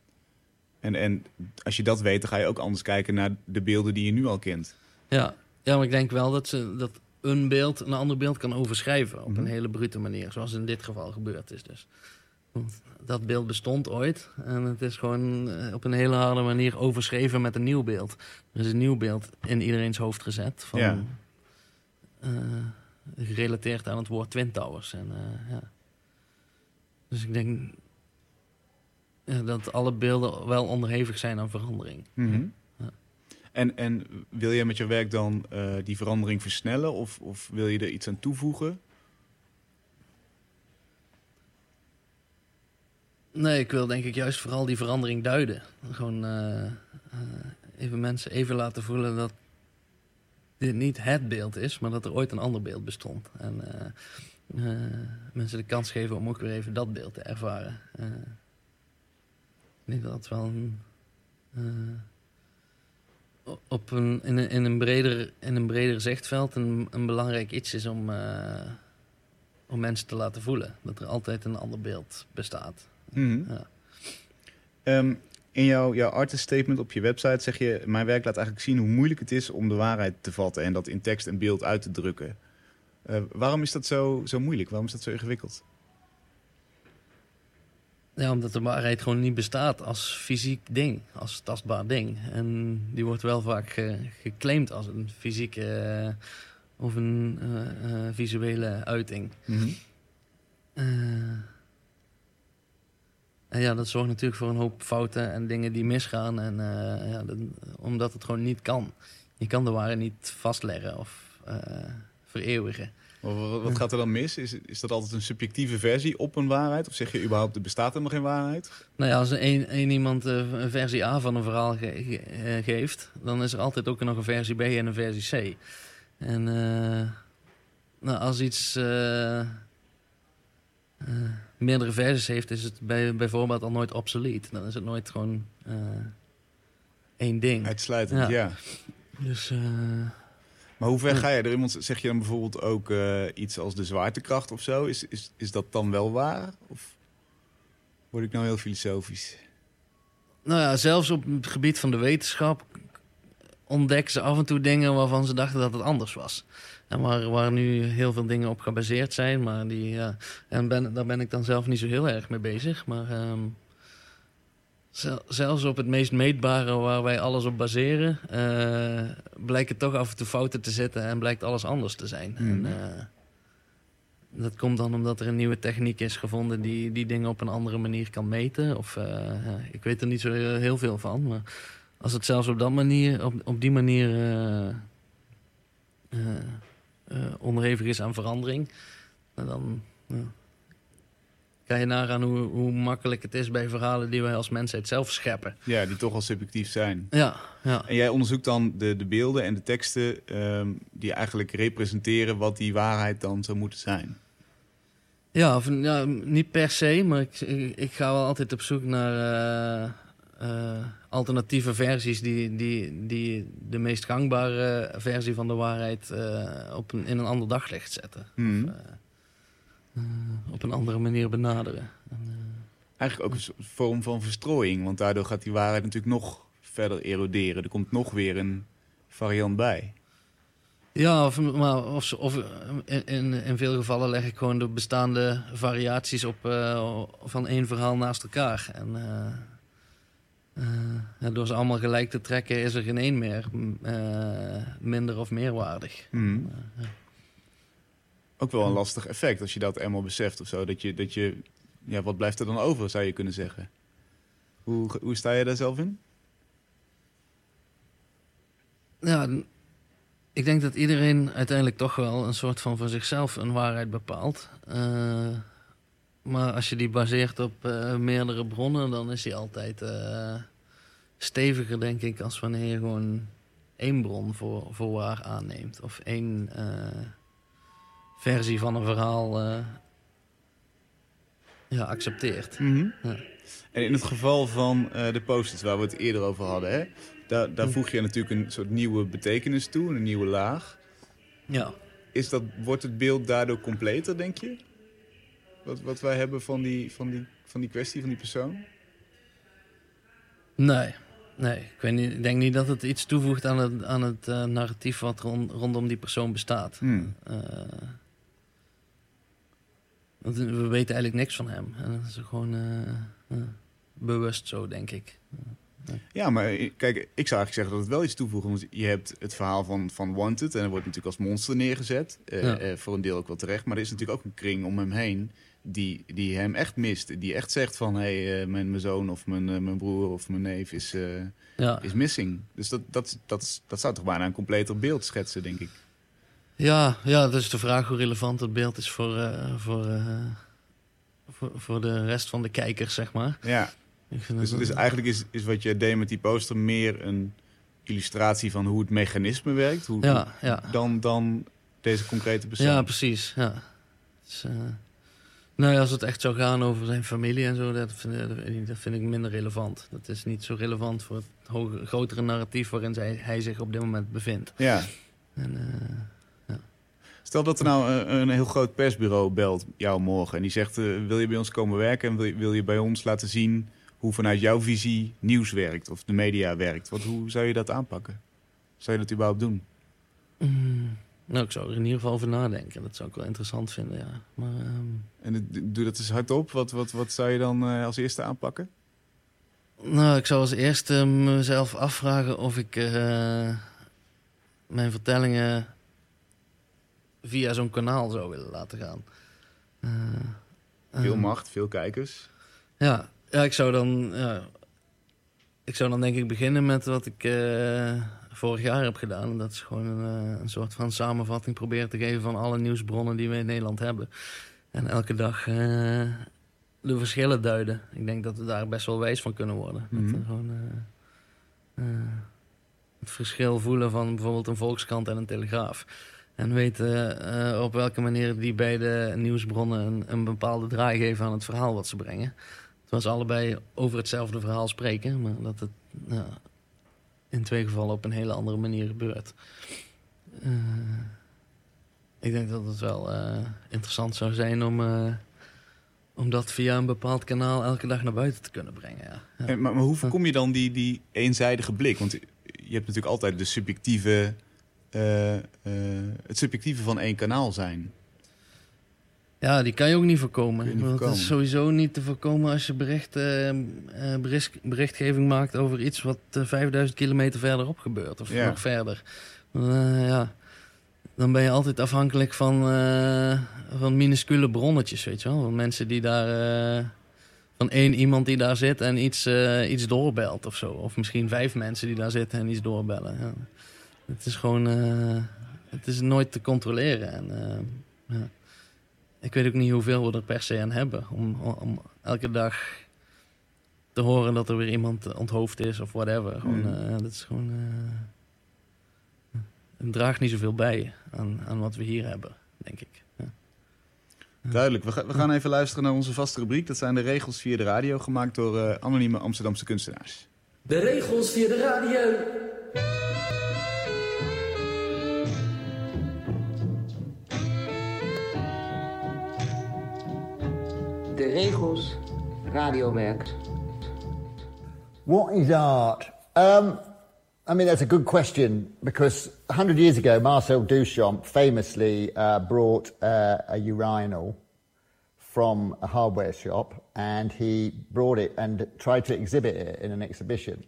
En, en als je dat weet, dan ga je ook anders kijken naar de beelden die je nu al kent. Ja. ja, maar ik denk wel dat, ze, dat een beeld een ander beeld kan overschrijven op Mhm. een hele brute manier. Zoals in dit geval gebeurd is dus. Want dat beeld bestond ooit en het is gewoon eh, op een hele harde manier overschreven met een nieuw beeld. Er is een nieuw beeld in iedereen's hoofd gezet van, Ja. eh, gerelateerd aan het woord Twin Towers. En, eh, ja. Dus ik denk ja, dat alle beelden wel onderhevig zijn aan verandering. Ja. En, en wil je met je werk dan eh, die verandering versnellen of, of wil je er iets aan toevoegen? Nee, ik wil denk ik juist vooral die verandering duiden. Gewoon eh, eh, even mensen even laten voelen dat dit niet het beeld is, maar dat er ooit een ander beeld bestond. En mensen de kans geven om ook weer even dat beeld te ervaren. Eh, ik denk dat dat wel een, eh, op een, in, een, in, een breder, in een breder zichtveld een, een belangrijk iets is om, eh, om mensen te laten voelen. Dat er altijd een ander beeld bestaat. Mhm. Ja. Ehm, in jouw, jouw artist statement op je website zeg je... mijn werk laat eigenlijk zien hoe moeilijk het is om de waarheid te vatten... en dat in tekst en beeld uit te drukken. Eh, waarom is dat zo, zo moeilijk? Waarom is dat zo ingewikkeld? Ja, omdat de waarheid gewoon niet bestaat als fysiek ding, als tastbaar ding. En die wordt wel vaak ge geclaimd als een fysieke eh, of een uh, uh, visuele uiting. Mm -hmm. en ja, dat zorgt natuurlijk voor een hoop fouten en dingen die misgaan. En ja, dat, omdat het gewoon niet kan. Je kan de waarheid niet vastleggen of vereeuwigen. Wat, wat gaat er dan mis? Is, is dat altijd een subjectieve versie op een waarheid? Of zeg je überhaupt, er bestaat helemaal geen waarheid? Nou ja, als een, een iemand een versie A van een verhaal ge geeft... dan is er altijd ook nog een versie B en een versie C. En uh, nou, als iets uh, meerdere versies heeft... is het bij, bijvoorbeeld al nooit obsolet. Dan is het nooit gewoon één ding. Uitsluitend, ja. ja. Dus... Maar hoe ver ga je erin? Want zeg je dan bijvoorbeeld ook uh, iets als de zwaartekracht of zo? Is, is, is dat dan wel waar? Of word ik nou heel filosofisch? Nou ja, zelfs op het gebied van de wetenschap ontdekken ze af en toe dingen waarvan ze dachten dat het anders was. En waar, waar nu heel veel dingen op gebaseerd zijn. Maar die, ja, en ben, daar ben ik dan zelf niet zo heel erg mee bezig. Maar um, zelfs op het meest meetbare waar wij alles op baseren, uh, blijken toch af en toe fouten te zitten en blijkt alles anders te zijn. Mm. En, uh, dat komt dan omdat er een nieuwe techniek is gevonden die die dingen op een andere manier kan meten. Of, uh, ja, ik weet er niet zo heel veel van, maar als het zelfs op, dat manier, op, op die manier onderhevig is aan verandering, dan kan je nagaan hoe, hoe makkelijk het is bij verhalen die wij als mensheid zelf scheppen. Ja, die toch al subjectief zijn. Ja, ja. En jij onderzoekt dan de, de beelden en de teksten um, die eigenlijk representeren wat die waarheid dan zou moeten zijn. Ja, of, ja niet per se, maar ik, ik, ik, ga wel altijd op zoek naar uh, uh, alternatieve versies die, die, die de meest gangbare versie van de waarheid uh, op een, in een ander daglicht zetten. Mm. Of, op een andere manier benaderen. En, uh, Eigenlijk ook een vorm van verstrooiing, want daardoor gaat die waarheid natuurlijk nog verder eroderen. Er komt nog weer een variant bij. Ja, of, maar, of, of in, in, veel gevallen leg ik gewoon de bestaande variaties op uh, van één verhaal naast elkaar. En uh, ja, door ze allemaal gelijk te trekken is er geen één meer minder of meerwaardig. Mm. Ja ook wel een lastig effect als je dat eenmaal beseft of zo. Dat je, dat je ja, wat blijft er dan over, zou je kunnen zeggen. Hoe, hoe sta je daar zelf in? Ja, ik denk dat iedereen uiteindelijk toch wel een soort van voor zichzelf een waarheid bepaalt. Uh, maar als je die baseert op uh, meerdere bronnen, dan is die altijd uh, steviger, denk ik, als wanneer je gewoon één bron voor, voor waar aanneemt. Of één versie van een verhaal uh, ja, accepteert. Mm -hmm. ja. En in het geval van uh, de posters waar we het eerder over hadden, hè, daar, daar voeg je natuurlijk een soort nieuwe betekenis toe, een nieuwe laag. Ja. Is dat, wordt het beeld daardoor completer, denk je? Wat, wat wij hebben van die, van, die, van die kwestie, van die persoon? Nee, nee. Ik, weet niet, ik denk niet dat het iets toevoegt aan het, aan het uh, narratief wat rond, rondom die persoon bestaat. Hmm. Uh, want we weten eigenlijk niks van hem. En dat is gewoon uh, uh, bewust zo, denk ik. Ja, maar kijk, ik zou eigenlijk zeggen dat het wel iets toevoegt. Want je hebt het verhaal van, van Wanted en dat wordt natuurlijk als monster neergezet. Uh, ja. voor een deel ook wel terecht. Maar er is natuurlijk ook een kring om hem heen die, die hem echt mist. Die echt zegt van, hé, hey, mijn, mijn zoon of mijn, mijn broer of mijn neef is, ja. is missing. Dus dat, dat, dat, dat zou toch bijna een completer beeld schetsen, denk ik. Ja, ja, dat is de vraag hoe relevant het beeld is voor, uh, voor, uh, voor, voor, de rest van de kijkers, zeg maar. Ja, dus, dus eigenlijk is, is wat je deed met die poster meer een illustratie van hoe het mechanisme werkt, hoe, ja, ja. Dan, dan deze concrete persoon. Ja, precies. Ja. Dus, uh, nou ja, als het echt zou gaan over zijn familie en zo, dat vind, dat vind ik minder relevant. Dat is niet zo relevant voor het grotere narratief waarin zij, hij zich op dit moment bevindt. Ja. En, Stel dat er nou een, een, heel groot persbureau belt jou morgen en die zegt: uh, wil je bij ons komen werken en wil je, wil je bij ons laten zien hoe vanuit jouw visie nieuws werkt of de media werkt? Wat, hoe zou je dat aanpakken? Zou je dat überhaupt doen? Mm. Nou, ik zou er in ieder geval over nadenken. Dat zou ik wel interessant vinden, ja. Maar, ehm, En doe dat eens hardop. Wat, wat, wat zou je dan eh, als eerste aanpakken? Nou, ik zou als eerste mezelf afvragen of ik eh, mijn vertellingen via zo'n kanaal zou willen laten gaan. Eh, Veel ehm, macht, veel kijkers. Ja, ja ik zou dan. Ja, ik zou dan denk ik beginnen met wat ik eh, vorig jaar heb gedaan. En dat is gewoon een, eh, een soort van samenvatting proberen te geven van alle nieuwsbronnen die we in Nederland hebben. En elke dag eh, de verschillen duiden. Ik denk dat we daar best wel wijs van kunnen worden. Dat Mhm. we gewoon eh, eh, het verschil voelen van bijvoorbeeld een Volkskrant en een Telegraaf. En weten eh, op welke manier die beide nieuwsbronnen een, een bepaalde draai geven aan het verhaal wat ze brengen. Terwijl ze allebei over hetzelfde verhaal spreken, maar dat het in twee gevallen op een hele andere manier gebeurt. Eh, ik denk dat het wel eh, interessant zou zijn om, om dat via een bepaald kanaal elke dag naar buiten te kunnen brengen. Ja. Ja. En, maar, maar hoe voorkom je dan die, die eenzijdige blik? Want je hebt natuurlijk altijd de subjectieve, het subjectieve van één kanaal zijn. Ja, die kan je ook niet voorkomen. Niet het is sowieso niet te voorkomen als je bericht, eh, eh, bericht- berichtgeving maakt over iets wat eh, 5000 kilometer verderop gebeurt. Of Ja. nog verder. Eh, ja. Dan ben je altijd afhankelijk van, eh, van minuscule bronnetjes, weet je wel. Van mensen die daar... eh, van één iemand die daar zit en iets, eh, iets doorbelt of zo. Of misschien vijf mensen die daar zitten en iets doorbellen. Ja. Het is gewoon... eh, het is nooit te controleren. En, eh, ja. Ik weet ook niet hoeveel we er per se aan hebben. Om, om elke dag te horen dat er weer iemand onthoofd is of whatever. Gewoon, Mm. eh, dat is gewoon... eh, het draagt niet zoveel bij aan, aan wat we hier hebben, denk ik. Ja. Duidelijk. We, ga- we gaan even luisteren naar onze vaste rubriek. Dat zijn de regels via de radio, gemaakt door eh, anonieme Amsterdamse kunstenaars. De regels via de radio. De regels radiowerk. What is art? Um, I mean, that's a good question because 100 years ago, Marcel Duchamp famously uh, brought uh, a urinal from a hardware shop and he brought it and tried to exhibit it in an exhibition.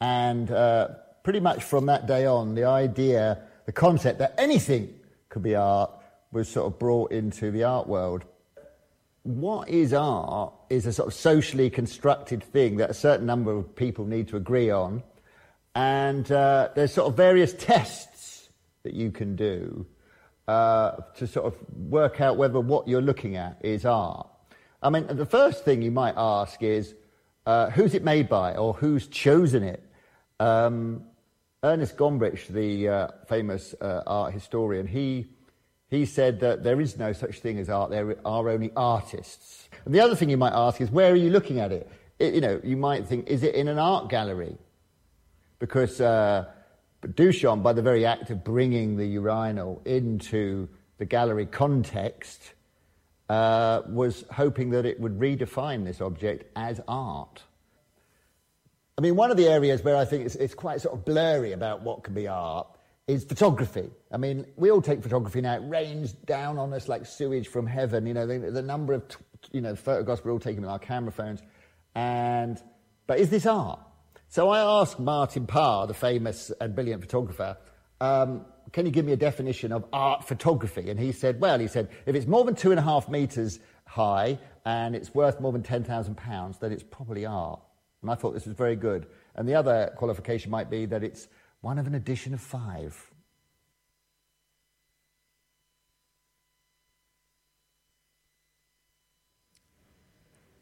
And uh, pretty much from that day on, the idea, the concept that anything could be art was sort of brought into the art world what is art is a sort of socially constructed thing that a certain number of people need to agree on. And uh, there's sort of various tests that you can do uh, to sort of work out whether what you're looking at is art. I mean, the first thing you might ask is uh, who's it made by or who's chosen it? Um, Ernest Gombrich, the uh, famous uh, art historian, he, he said that there is no such thing as art, there are only artists. And the other thing you might ask is where are you looking at it? it you know, you might think, is it in an art gallery? Because uh, Duchamp, by the very act of bringing the urinal into the gallery context, uh, was hoping that it would redefine this object as art. I mean, one of the areas where I think it's, it's quite sort of blurry about what can be art is photography. I mean, we all take photography now. It rains down on us like sewage from heaven. You know, the, the number of, you know, photographs we're all taking with our camera phones. And, but is this art? So I asked Martin Parr, the famous and brilliant photographer, um, can you give me a definition of art photography? And he said, well, he said, if it's more than two and a half meters high and it's worth more than £10,000, then it's probably art. And I thought this was very good. And the other qualification might be that it's one of an edition of five.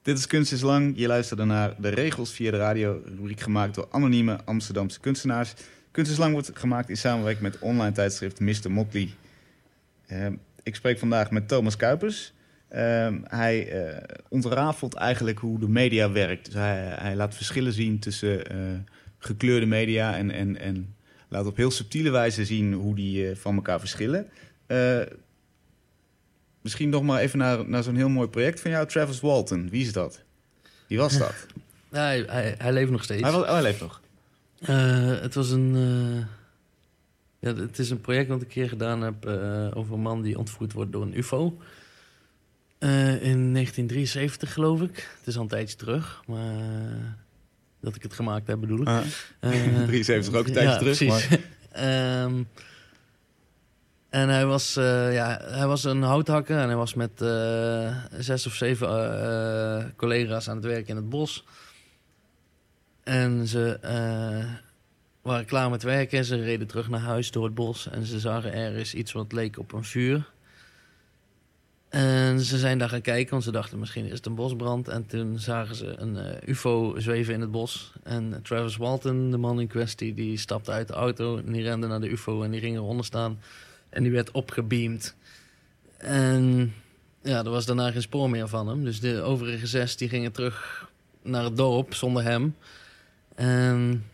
Dit is Kunst is Lang. Je luisterde naar de regels via de radio. Rubriek gemaakt door anonieme Amsterdamse kunstenaars. Kunst is Lang wordt gemaakt in samenwerking met online tijdschrift Mr. Motley. Eh, ik spreek vandaag met Thomas Kuipers. Eh, hij eh, ontrafelt eigenlijk hoe de media werkt. Dus hij, hij laat verschillen zien tussen eh, gekleurde media en, en, en laat op heel subtiele wijze zien hoe die eh, van elkaar verschillen. Eh, misschien nog maar even naar, naar zo'n heel mooi project van jou, Travis Walton. Wie is dat? Wie was dat? [laughs] Hij, hij, hij leeft nog steeds. hij, oh, hij leeft nog. Eh, het was een, Ja, het is een project dat ik een keer gedaan heb over een man die ontvoerd wordt door een UFO. In 1973, geloof ik. Het is al een tijdje terug, maar dat ik het gemaakt heb, bedoel ik. Ah, Eh, [laughs] 73 ook een tijdje ja, terug, precies. [laughs] Ehm, en hij was, eh, ja, hij was een houthakker en hij was met eh, zes of zeven eh, collega's aan het werk in het bos. En ze waren klaar met werken en ze reden terug naar huis door het bos. En ze zagen ergens iets wat leek op een vuur. En ze zijn daar gaan kijken, want ze dachten misschien is het een bosbrand. En toen zagen ze een eh, ufo zweven in het bos. En Travis Walton, de man in kwestie, die stapte uit de auto en die rende naar de ufo en die ging eronder staan. En die werd opgebeamd. En ja, er was daarna geen spoor meer van hem. Dus de overige zes die gingen terug naar het dorp zonder hem. En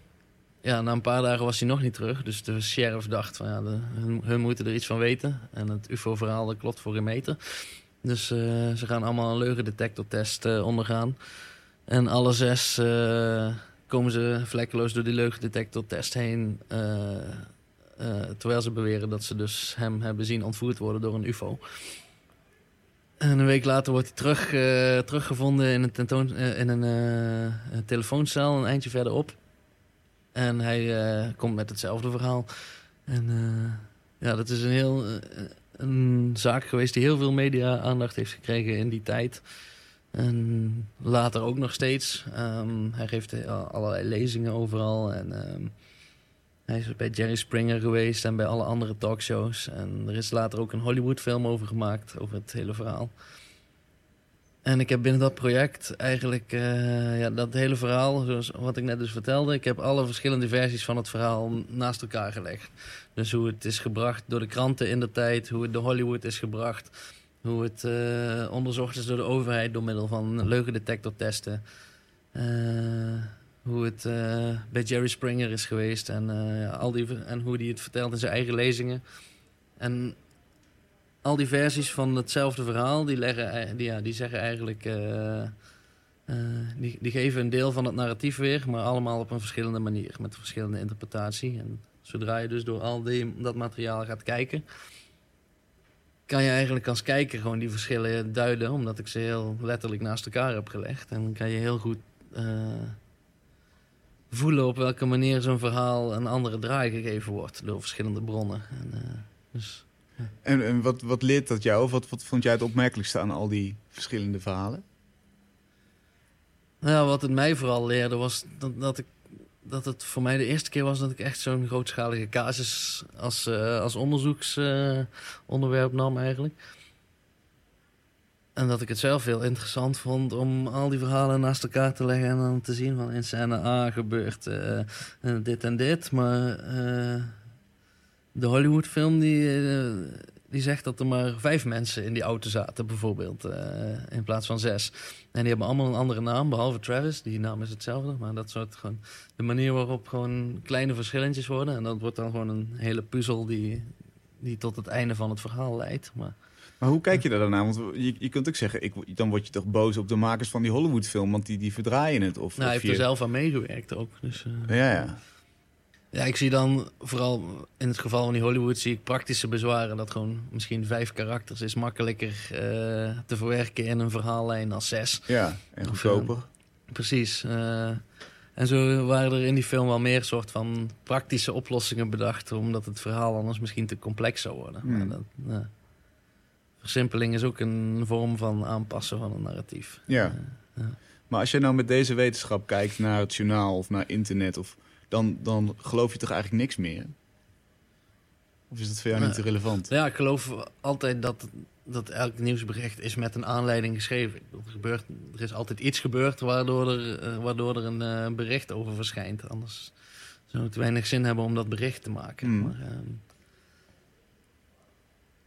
ja, na een paar dagen was hij nog niet terug. Dus de sheriff dacht van ja, hun, moeten er iets van weten. En het UFO-verhaal klopt voor een meter. Dus eh, ze gaan allemaal een leugendetectortest eh, ondergaan. En alle zes eh, komen ze vlekkeloos door die leugendetectortest heen. terwijl ze beweren dat ze dus hem hebben zien ontvoerd worden door een UFO. En een week later wordt hij terug, teruggevonden in een, tentoon, in een, een telefooncel een eindje verderop. En hij eh, komt met hetzelfde verhaal. En eh, ja, dat is een heel eh, een zaak geweest die heel veel media-aandacht heeft gekregen in die tijd. En later ook nog steeds. Ehm, hij geeft allerlei lezingen overal. En ehm, hij is bij Jerry Springer geweest en bij alle andere talkshows. En er is later ook een Hollywood-film over gemaakt, over het hele verhaal. En ik heb binnen dat project eigenlijk eh, ja, dat hele verhaal, zoals wat ik net dus vertelde, ik heb alle verschillende versies van het verhaal naast elkaar gelegd. Dus hoe het is gebracht door de kranten in de tijd, hoe het door Hollywood is gebracht, hoe het eh, onderzocht is door de overheid door middel van leugendetectortesten. Eh hoe het bij Jerry Springer is geweest en, al die, en hoe hij het vertelt in zijn eigen lezingen. En al die versies van hetzelfde verhaal, die, leggen, die, ja, die zeggen eigenlijk... eh, eh, die, die geven een deel van het narratief weer, maar allemaal op een verschillende manier. Met verschillende interpretatie. En zodra je dus door al die, dat materiaal gaat kijken... kan je eigenlijk als kijker gewoon die verschillen duiden... omdat ik ze heel letterlijk naast elkaar heb gelegd. En kan je heel goed... eh, voelen op welke manier zo'n verhaal een andere draai gegeven wordt door verschillende bronnen. En, dus, En, en wat, wat leert dat jou? Of wat, wat vond jij het opmerkelijkste aan al die verschillende verhalen? nou wat het mij vooral leerde was dat, dat, ik, dat het voor mij de eerste keer was dat ik echt zo'n grootschalige casus als, eh, als onderzoeksonderwerp nam eigenlijk. En dat ik het zelf heel interessant vond om al die verhalen naast elkaar te leggen en dan te zien van in scène A gebeurt eh, eh, dit en dit. Maar eh, de Hollywoodfilm die, eh, die zegt dat er maar vijf mensen in die auto zaten bijvoorbeeld, eh, in plaats van zes. En die hebben allemaal een andere naam, behalve Travis. Die naam is hetzelfde, maar dat soort gewoon de manier waarop gewoon kleine verschillentjes worden. En dat wordt dan gewoon een hele puzzel die, die tot het einde van het verhaal leidt. Maar Maar hoe kijk je daar dan naar? Want je, je kunt ook zeggen, ik, dan word je toch boos op de makers van die Hollywood-film, want die, die verdraaien het. Of, nou, hij of heeft er je- zelf aan meegewerkt ook. Dus, eh, Ja, ja. Ja, ik zie dan vooral in het geval van die Hollywood zie ik praktische bezwaren. Dat gewoon misschien vijf karakters is makkelijker eh, te verwerken in een verhaallijn als zes. Ja, en goedkoper. Precies. eh, en zo waren er in die film wel meer soort van praktische oplossingen bedacht. Omdat het verhaal anders misschien te complex zou worden. Hmm. Maar dat. Versimpeling is ook een vorm van aanpassen van een narratief. Ja. Eh, ja. Maar als je nou met deze wetenschap kijkt naar het journaal of naar internet, of, dan, dan geloof je toch eigenlijk niks meer? Of is dat voor jou niet relevant? Ja, ik geloof altijd dat, dat elk nieuwsbericht is met een aanleiding geschreven. Er, gebeurt, er is altijd iets gebeurd waardoor er, eh, waardoor er een eh, bericht over verschijnt. Anders zou het weinig zin hebben om dat bericht te maken. Mm. Maar, ehm,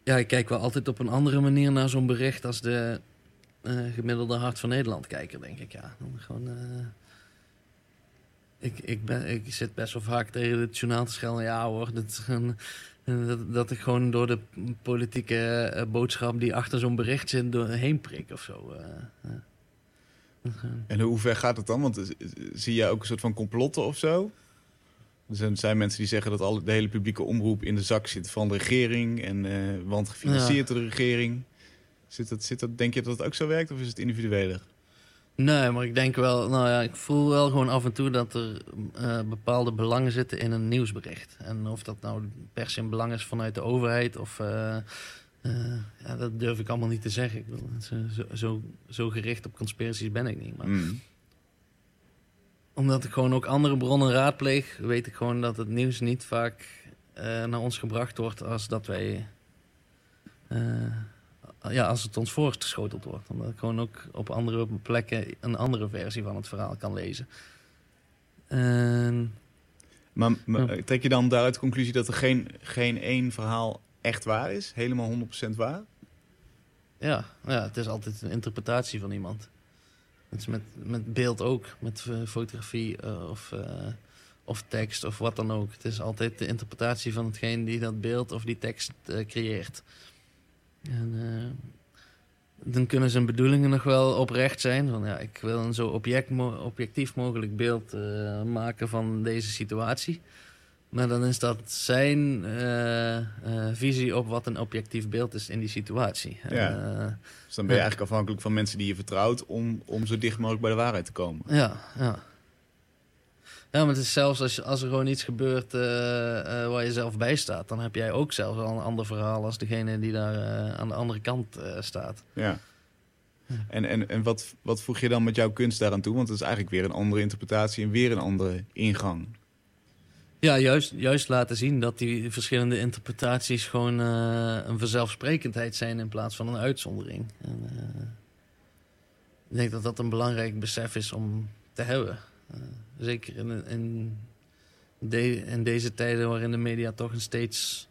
ja, ik kijk wel altijd op een andere manier naar zo'n bericht als de eh, gemiddelde Hart van Nederland kijker, denk ik. Ja, dan gewoon... ik, ik, ben, ik zit best wel vaak tegen het journaal te schelden. Ja hoor, dat, eh, dat, dat ik gewoon door de politieke eh, boodschap die achter zo'n bericht zit doorheen prik of zo. eh. Dat En hoe ver gaat het dan? Want zie jij ook een soort van complotten of zo? Er zijn, mensen die zeggen dat alle, de hele publieke omroep in de zak zit van de regering. En, want gefinancierd door de regering. Zit dat, zit dat, denk je dat het ook zo werkt of is het individueler? Nee, maar ik denk wel, nou ja, ik voel wel gewoon af en toe dat er eh, bepaalde belangen zitten in een nieuwsbericht. En of dat nou per se een belang is vanuit de overheid of. eh, eh, ja, dat durf ik allemaal niet te zeggen. Ik bedoel, zo, zo, zo, gericht op conspiraties ben ik niet. Maar Mm. omdat ik gewoon ook andere bronnen raadpleeg, weet ik gewoon dat het nieuws niet vaak naar ons gebracht wordt als dat wij. Ja, als het ons voorgeschoteld wordt. Omdat ik gewoon ook op andere plekken een andere versie van het verhaal kan lezen. En Maar, maar Ja. trek je dan daaruit de conclusie dat er geen, geen één verhaal echt waar is? Helemaal 100% waar? ja, ja, het is altijd een interpretatie van iemand. Het is met, met beeld ook, met fotografie eh, of, eh, of tekst of wat dan ook. Het is altijd de interpretatie van hetgeen die dat beeld of die tekst eh, creëert. En eh, dan kunnen zijn bedoelingen nog wel oprecht zijn. Van ja, ik wil een zo object mo- objectief mogelijk beeld eh, maken van deze situatie. Maar dan is dat zijn eh, visie op wat een objectief beeld is in die situatie. Ja. Dus dan ben je eigenlijk afhankelijk van mensen die je vertrouwt om, om zo dicht mogelijk bij de waarheid te komen. Ja, ja. Ja, maar het is zelfs als, als er gewoon iets gebeurt eh, eh, waar je zelf bij staat, dan heb jij ook zelfs al een ander verhaal als degene die daar eh, aan de andere kant staat. Ja. En, en, en wat, wat voeg je dan met jouw kunst daaraan toe? Want het is eigenlijk weer een andere interpretatie en weer een andere ingang. Ja, juist, juist laten zien dat die verschillende interpretaties gewoon een vanzelfsprekendheid zijn in plaats van een uitzondering. En, ik denk dat dat een belangrijk besef is om te hebben. Zeker in, in, de- in deze tijden waarin de media toch een steeds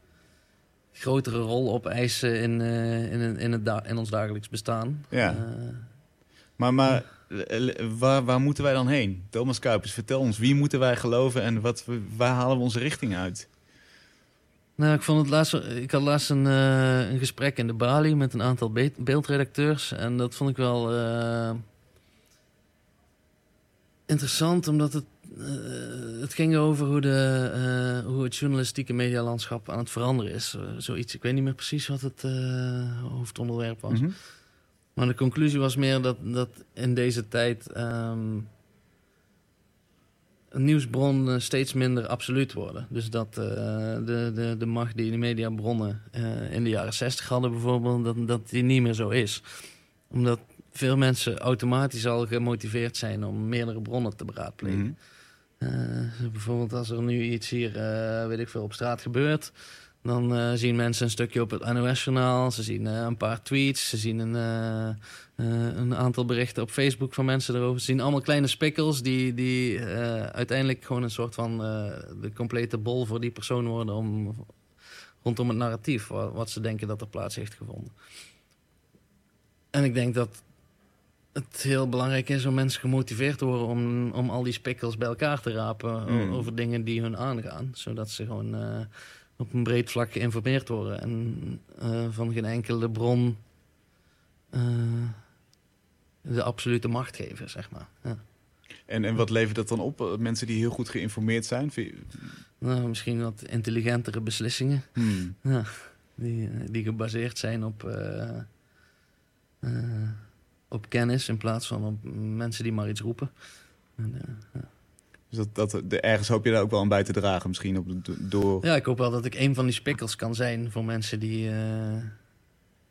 grotere rol opeisen in, eh, in, in, het da- in ons dagelijks bestaan. Ja. Eh, Maar, maar eh, waar, waar moeten wij dan heen? Thomas Kuipers, vertel ons. Wie moeten wij geloven en wat, waar halen we onze richting uit? Nou, ik vond het laatst. Ik had laatst een, een gesprek in de Bali met een aantal be- beeldredacteurs. En dat vond ik wel interessant, omdat het, eh, het ging over hoe, de, eh, hoe het journalistieke medialandschap aan het veranderen is. Eh, zoiets. Ik weet niet meer precies wat het hoofdonderwerp was. Mhm. Maar de conclusie was meer dat, dat in deze tijd ehm, een nieuwsbron eh, steeds minder absoluut worden. Dus dat de, de, de macht die de mediabronnen eh, in de jaren 60 hadden bijvoorbeeld, dat, dat die niet meer zo is. Omdat veel mensen automatisch al gemotiveerd zijn om meerdere bronnen te beraadplegen. Mhm. Eh, bijvoorbeeld als er nu iets hier, eh, weet ik veel, op straat gebeurt... dan eh, zien mensen een stukje op het NOS-journaal. Ze zien een paar tweets. Ze zien een, een aantal berichten op Facebook van mensen erover. Ze zien allemaal kleine spikkels die, die uiteindelijk gewoon een soort van... de complete bol voor die persoon worden... Om, rondom het narratief, wat, wat ze denken dat er plaats heeft gevonden. En ik denk dat het heel belangrijk is om mensen gemotiveerd te worden om, om al die spikkels bij elkaar te rapen o- Mm. over dingen die hun aangaan. Zodat ze gewoon eh, op een breed vlak geïnformeerd worden en eh, van geen enkele bron eh, de absolute macht geven, zeg maar. Ja. En, en wat levert dat dan op? Mensen die heel goed geïnformeerd zijn? Je- Nou, misschien wat intelligentere beslissingen. Hmm. Ja, die, die gebaseerd zijn op, op kennis in plaats van op mensen die maar iets roepen. En, eh, Dus dat, dat, de, ergens hoop je daar ook wel aan bij te dragen misschien op, de- door... ja, ik hoop wel dat ik een van die spikkels kan zijn voor mensen die, eh,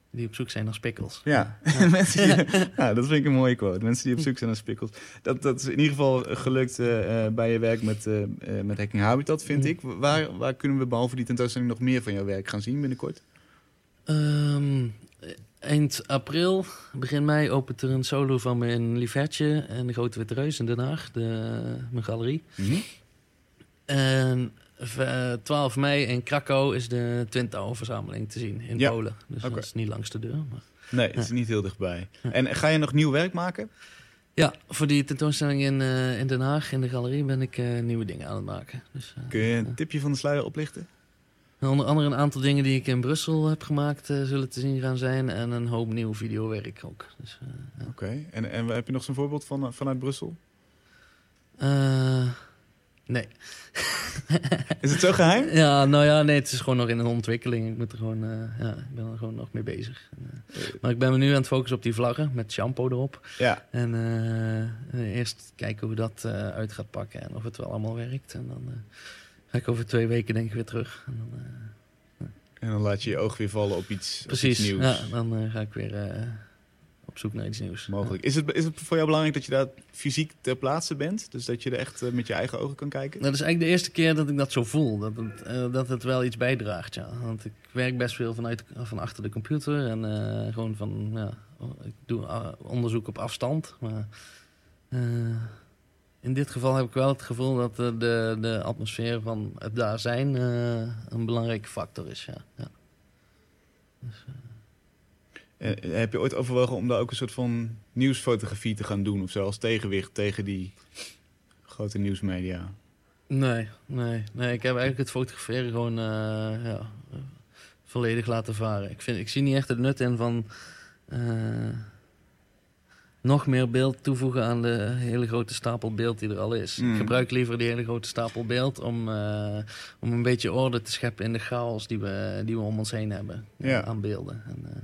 die op zoek zijn naar spikkels. Ja, [laughs] Mensen die- ja, dat vind ik een mooie quote. Mensen die op zoek zijn naar spikkels. Dat, dat is in ieder geval gelukt eh, bij je werk met, eh, met Hacking Habitat, vind Mm. ik. Waar, waar kunnen we behalve die tentoonstelling nog meer van jouw werk gaan zien binnenkort? Ehm, eind april, begin mei, opent er een solo van me in en de Grote Witte Reus in Den Haag, de, mijn galerie. En v- eh, 12 mei in Krakau is de Twin Tower verzameling te zien in Ja, Polen. Dus dat is niet langs de deur. Maar... Nee, het is niet heel dichtbij. En ga je nog nieuw werk maken? Ja, voor die tentoonstelling in, eh, in Den Haag in de galerie ben ik eh, nieuwe dingen aan het maken. Dus, Kun je een tipje van de sluier oplichten? Onder andere een aantal dingen die ik in Brussel heb gemaakt eh, zullen te zien gaan zijn. En een hoop nieuw videowerk ook. Dus, eh, ja. Oké. En, en heb je nog zo'n voorbeeld van, vanuit Brussel? Eh, nee. [laughs] Is het zo geheim? Ja, nou ja, nee, het is gewoon nog in een ontwikkeling. Ik moet er gewoon, eh, ja, ik ben er gewoon nog mee bezig. Eh, maar ik ben me nu aan het focussen op die vlaggen met shampoo erop. Ja. En eh, eerst kijken hoe dat eh, uit gaat pakken en of het wel allemaal werkt. En dan eh, ga ik over twee weken denk ik weer terug. En dan, eh, En dan laat je je oog weer vallen op iets, op precies, iets nieuws. ja, dan eh, ga ik weer eh, op zoek naar iets nieuws. Mogelijk. Is het, is het voor jou belangrijk dat je daar fysiek ter plaatse bent? Dus dat je er echt met je eigen ogen kan kijken? Dat is eigenlijk de eerste keer dat ik dat zo voel. Dat het, dat het wel iets bijdraagt, ja. Want ik werk best veel vanuit, van achter de computer. En gewoon van, ja, ik doe onderzoek op afstand. Maar in dit geval heb ik wel het gevoel dat eh, de, de atmosfeer van het daar zijn eh, een belangrijke factor is, ja. ja. Eh, heb je ooit overwogen om daar ook een soort van nieuwsfotografie te gaan doen? Of zo als tegenwicht tegen die grote nieuwsmedia? Nee, nee, nee. Ik heb eigenlijk het fotograferen gewoon ja, volledig laten varen. Ik, vind, ik zie niet echt het nut in van nog meer beeld toevoegen aan de hele grote stapel beeld die er al is. Mm. Ik gebruik liever die hele grote stapel beeld om, eh, om een beetje orde te scheppen in de chaos die we, die we om ons heen hebben eh, Ja. aan beelden. En, eh,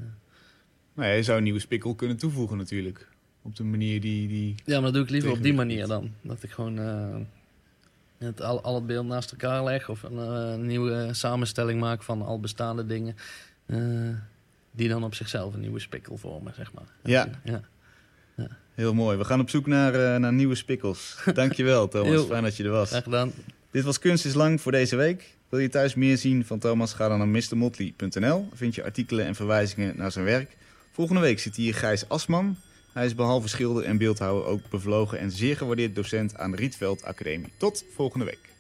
Nou ja, je zou een nieuwe spikkel kunnen toevoegen natuurlijk. Op de manier die... die... Ja, maar dat doe ik liever op die manier dan. Dat ik gewoon het, al, al het beeld naast elkaar leg of een, nieuwe samenstelling maak van al bestaande dingen. die dan op zichzelf een nieuwe spikkel vormen, zeg maar. Ja. ja. Heel mooi. We gaan op zoek naar, eh, naar nieuwe spikkels. [laughs] Dankjewel Thomas, fijn dat je er was. Graag gedaan. Dit was Kunst is Lang voor deze week. Wil je thuis meer zien van Thomas? Ga dan naar mrmotley.nl. Vind je artikelen en verwijzingen naar zijn werk. Volgende week zit hier Gijs Asman. Hij is behalve schilder en beeldhouwer ook bevlogen en zeer gewaardeerd docent aan de Rietveld Academie. Tot volgende week.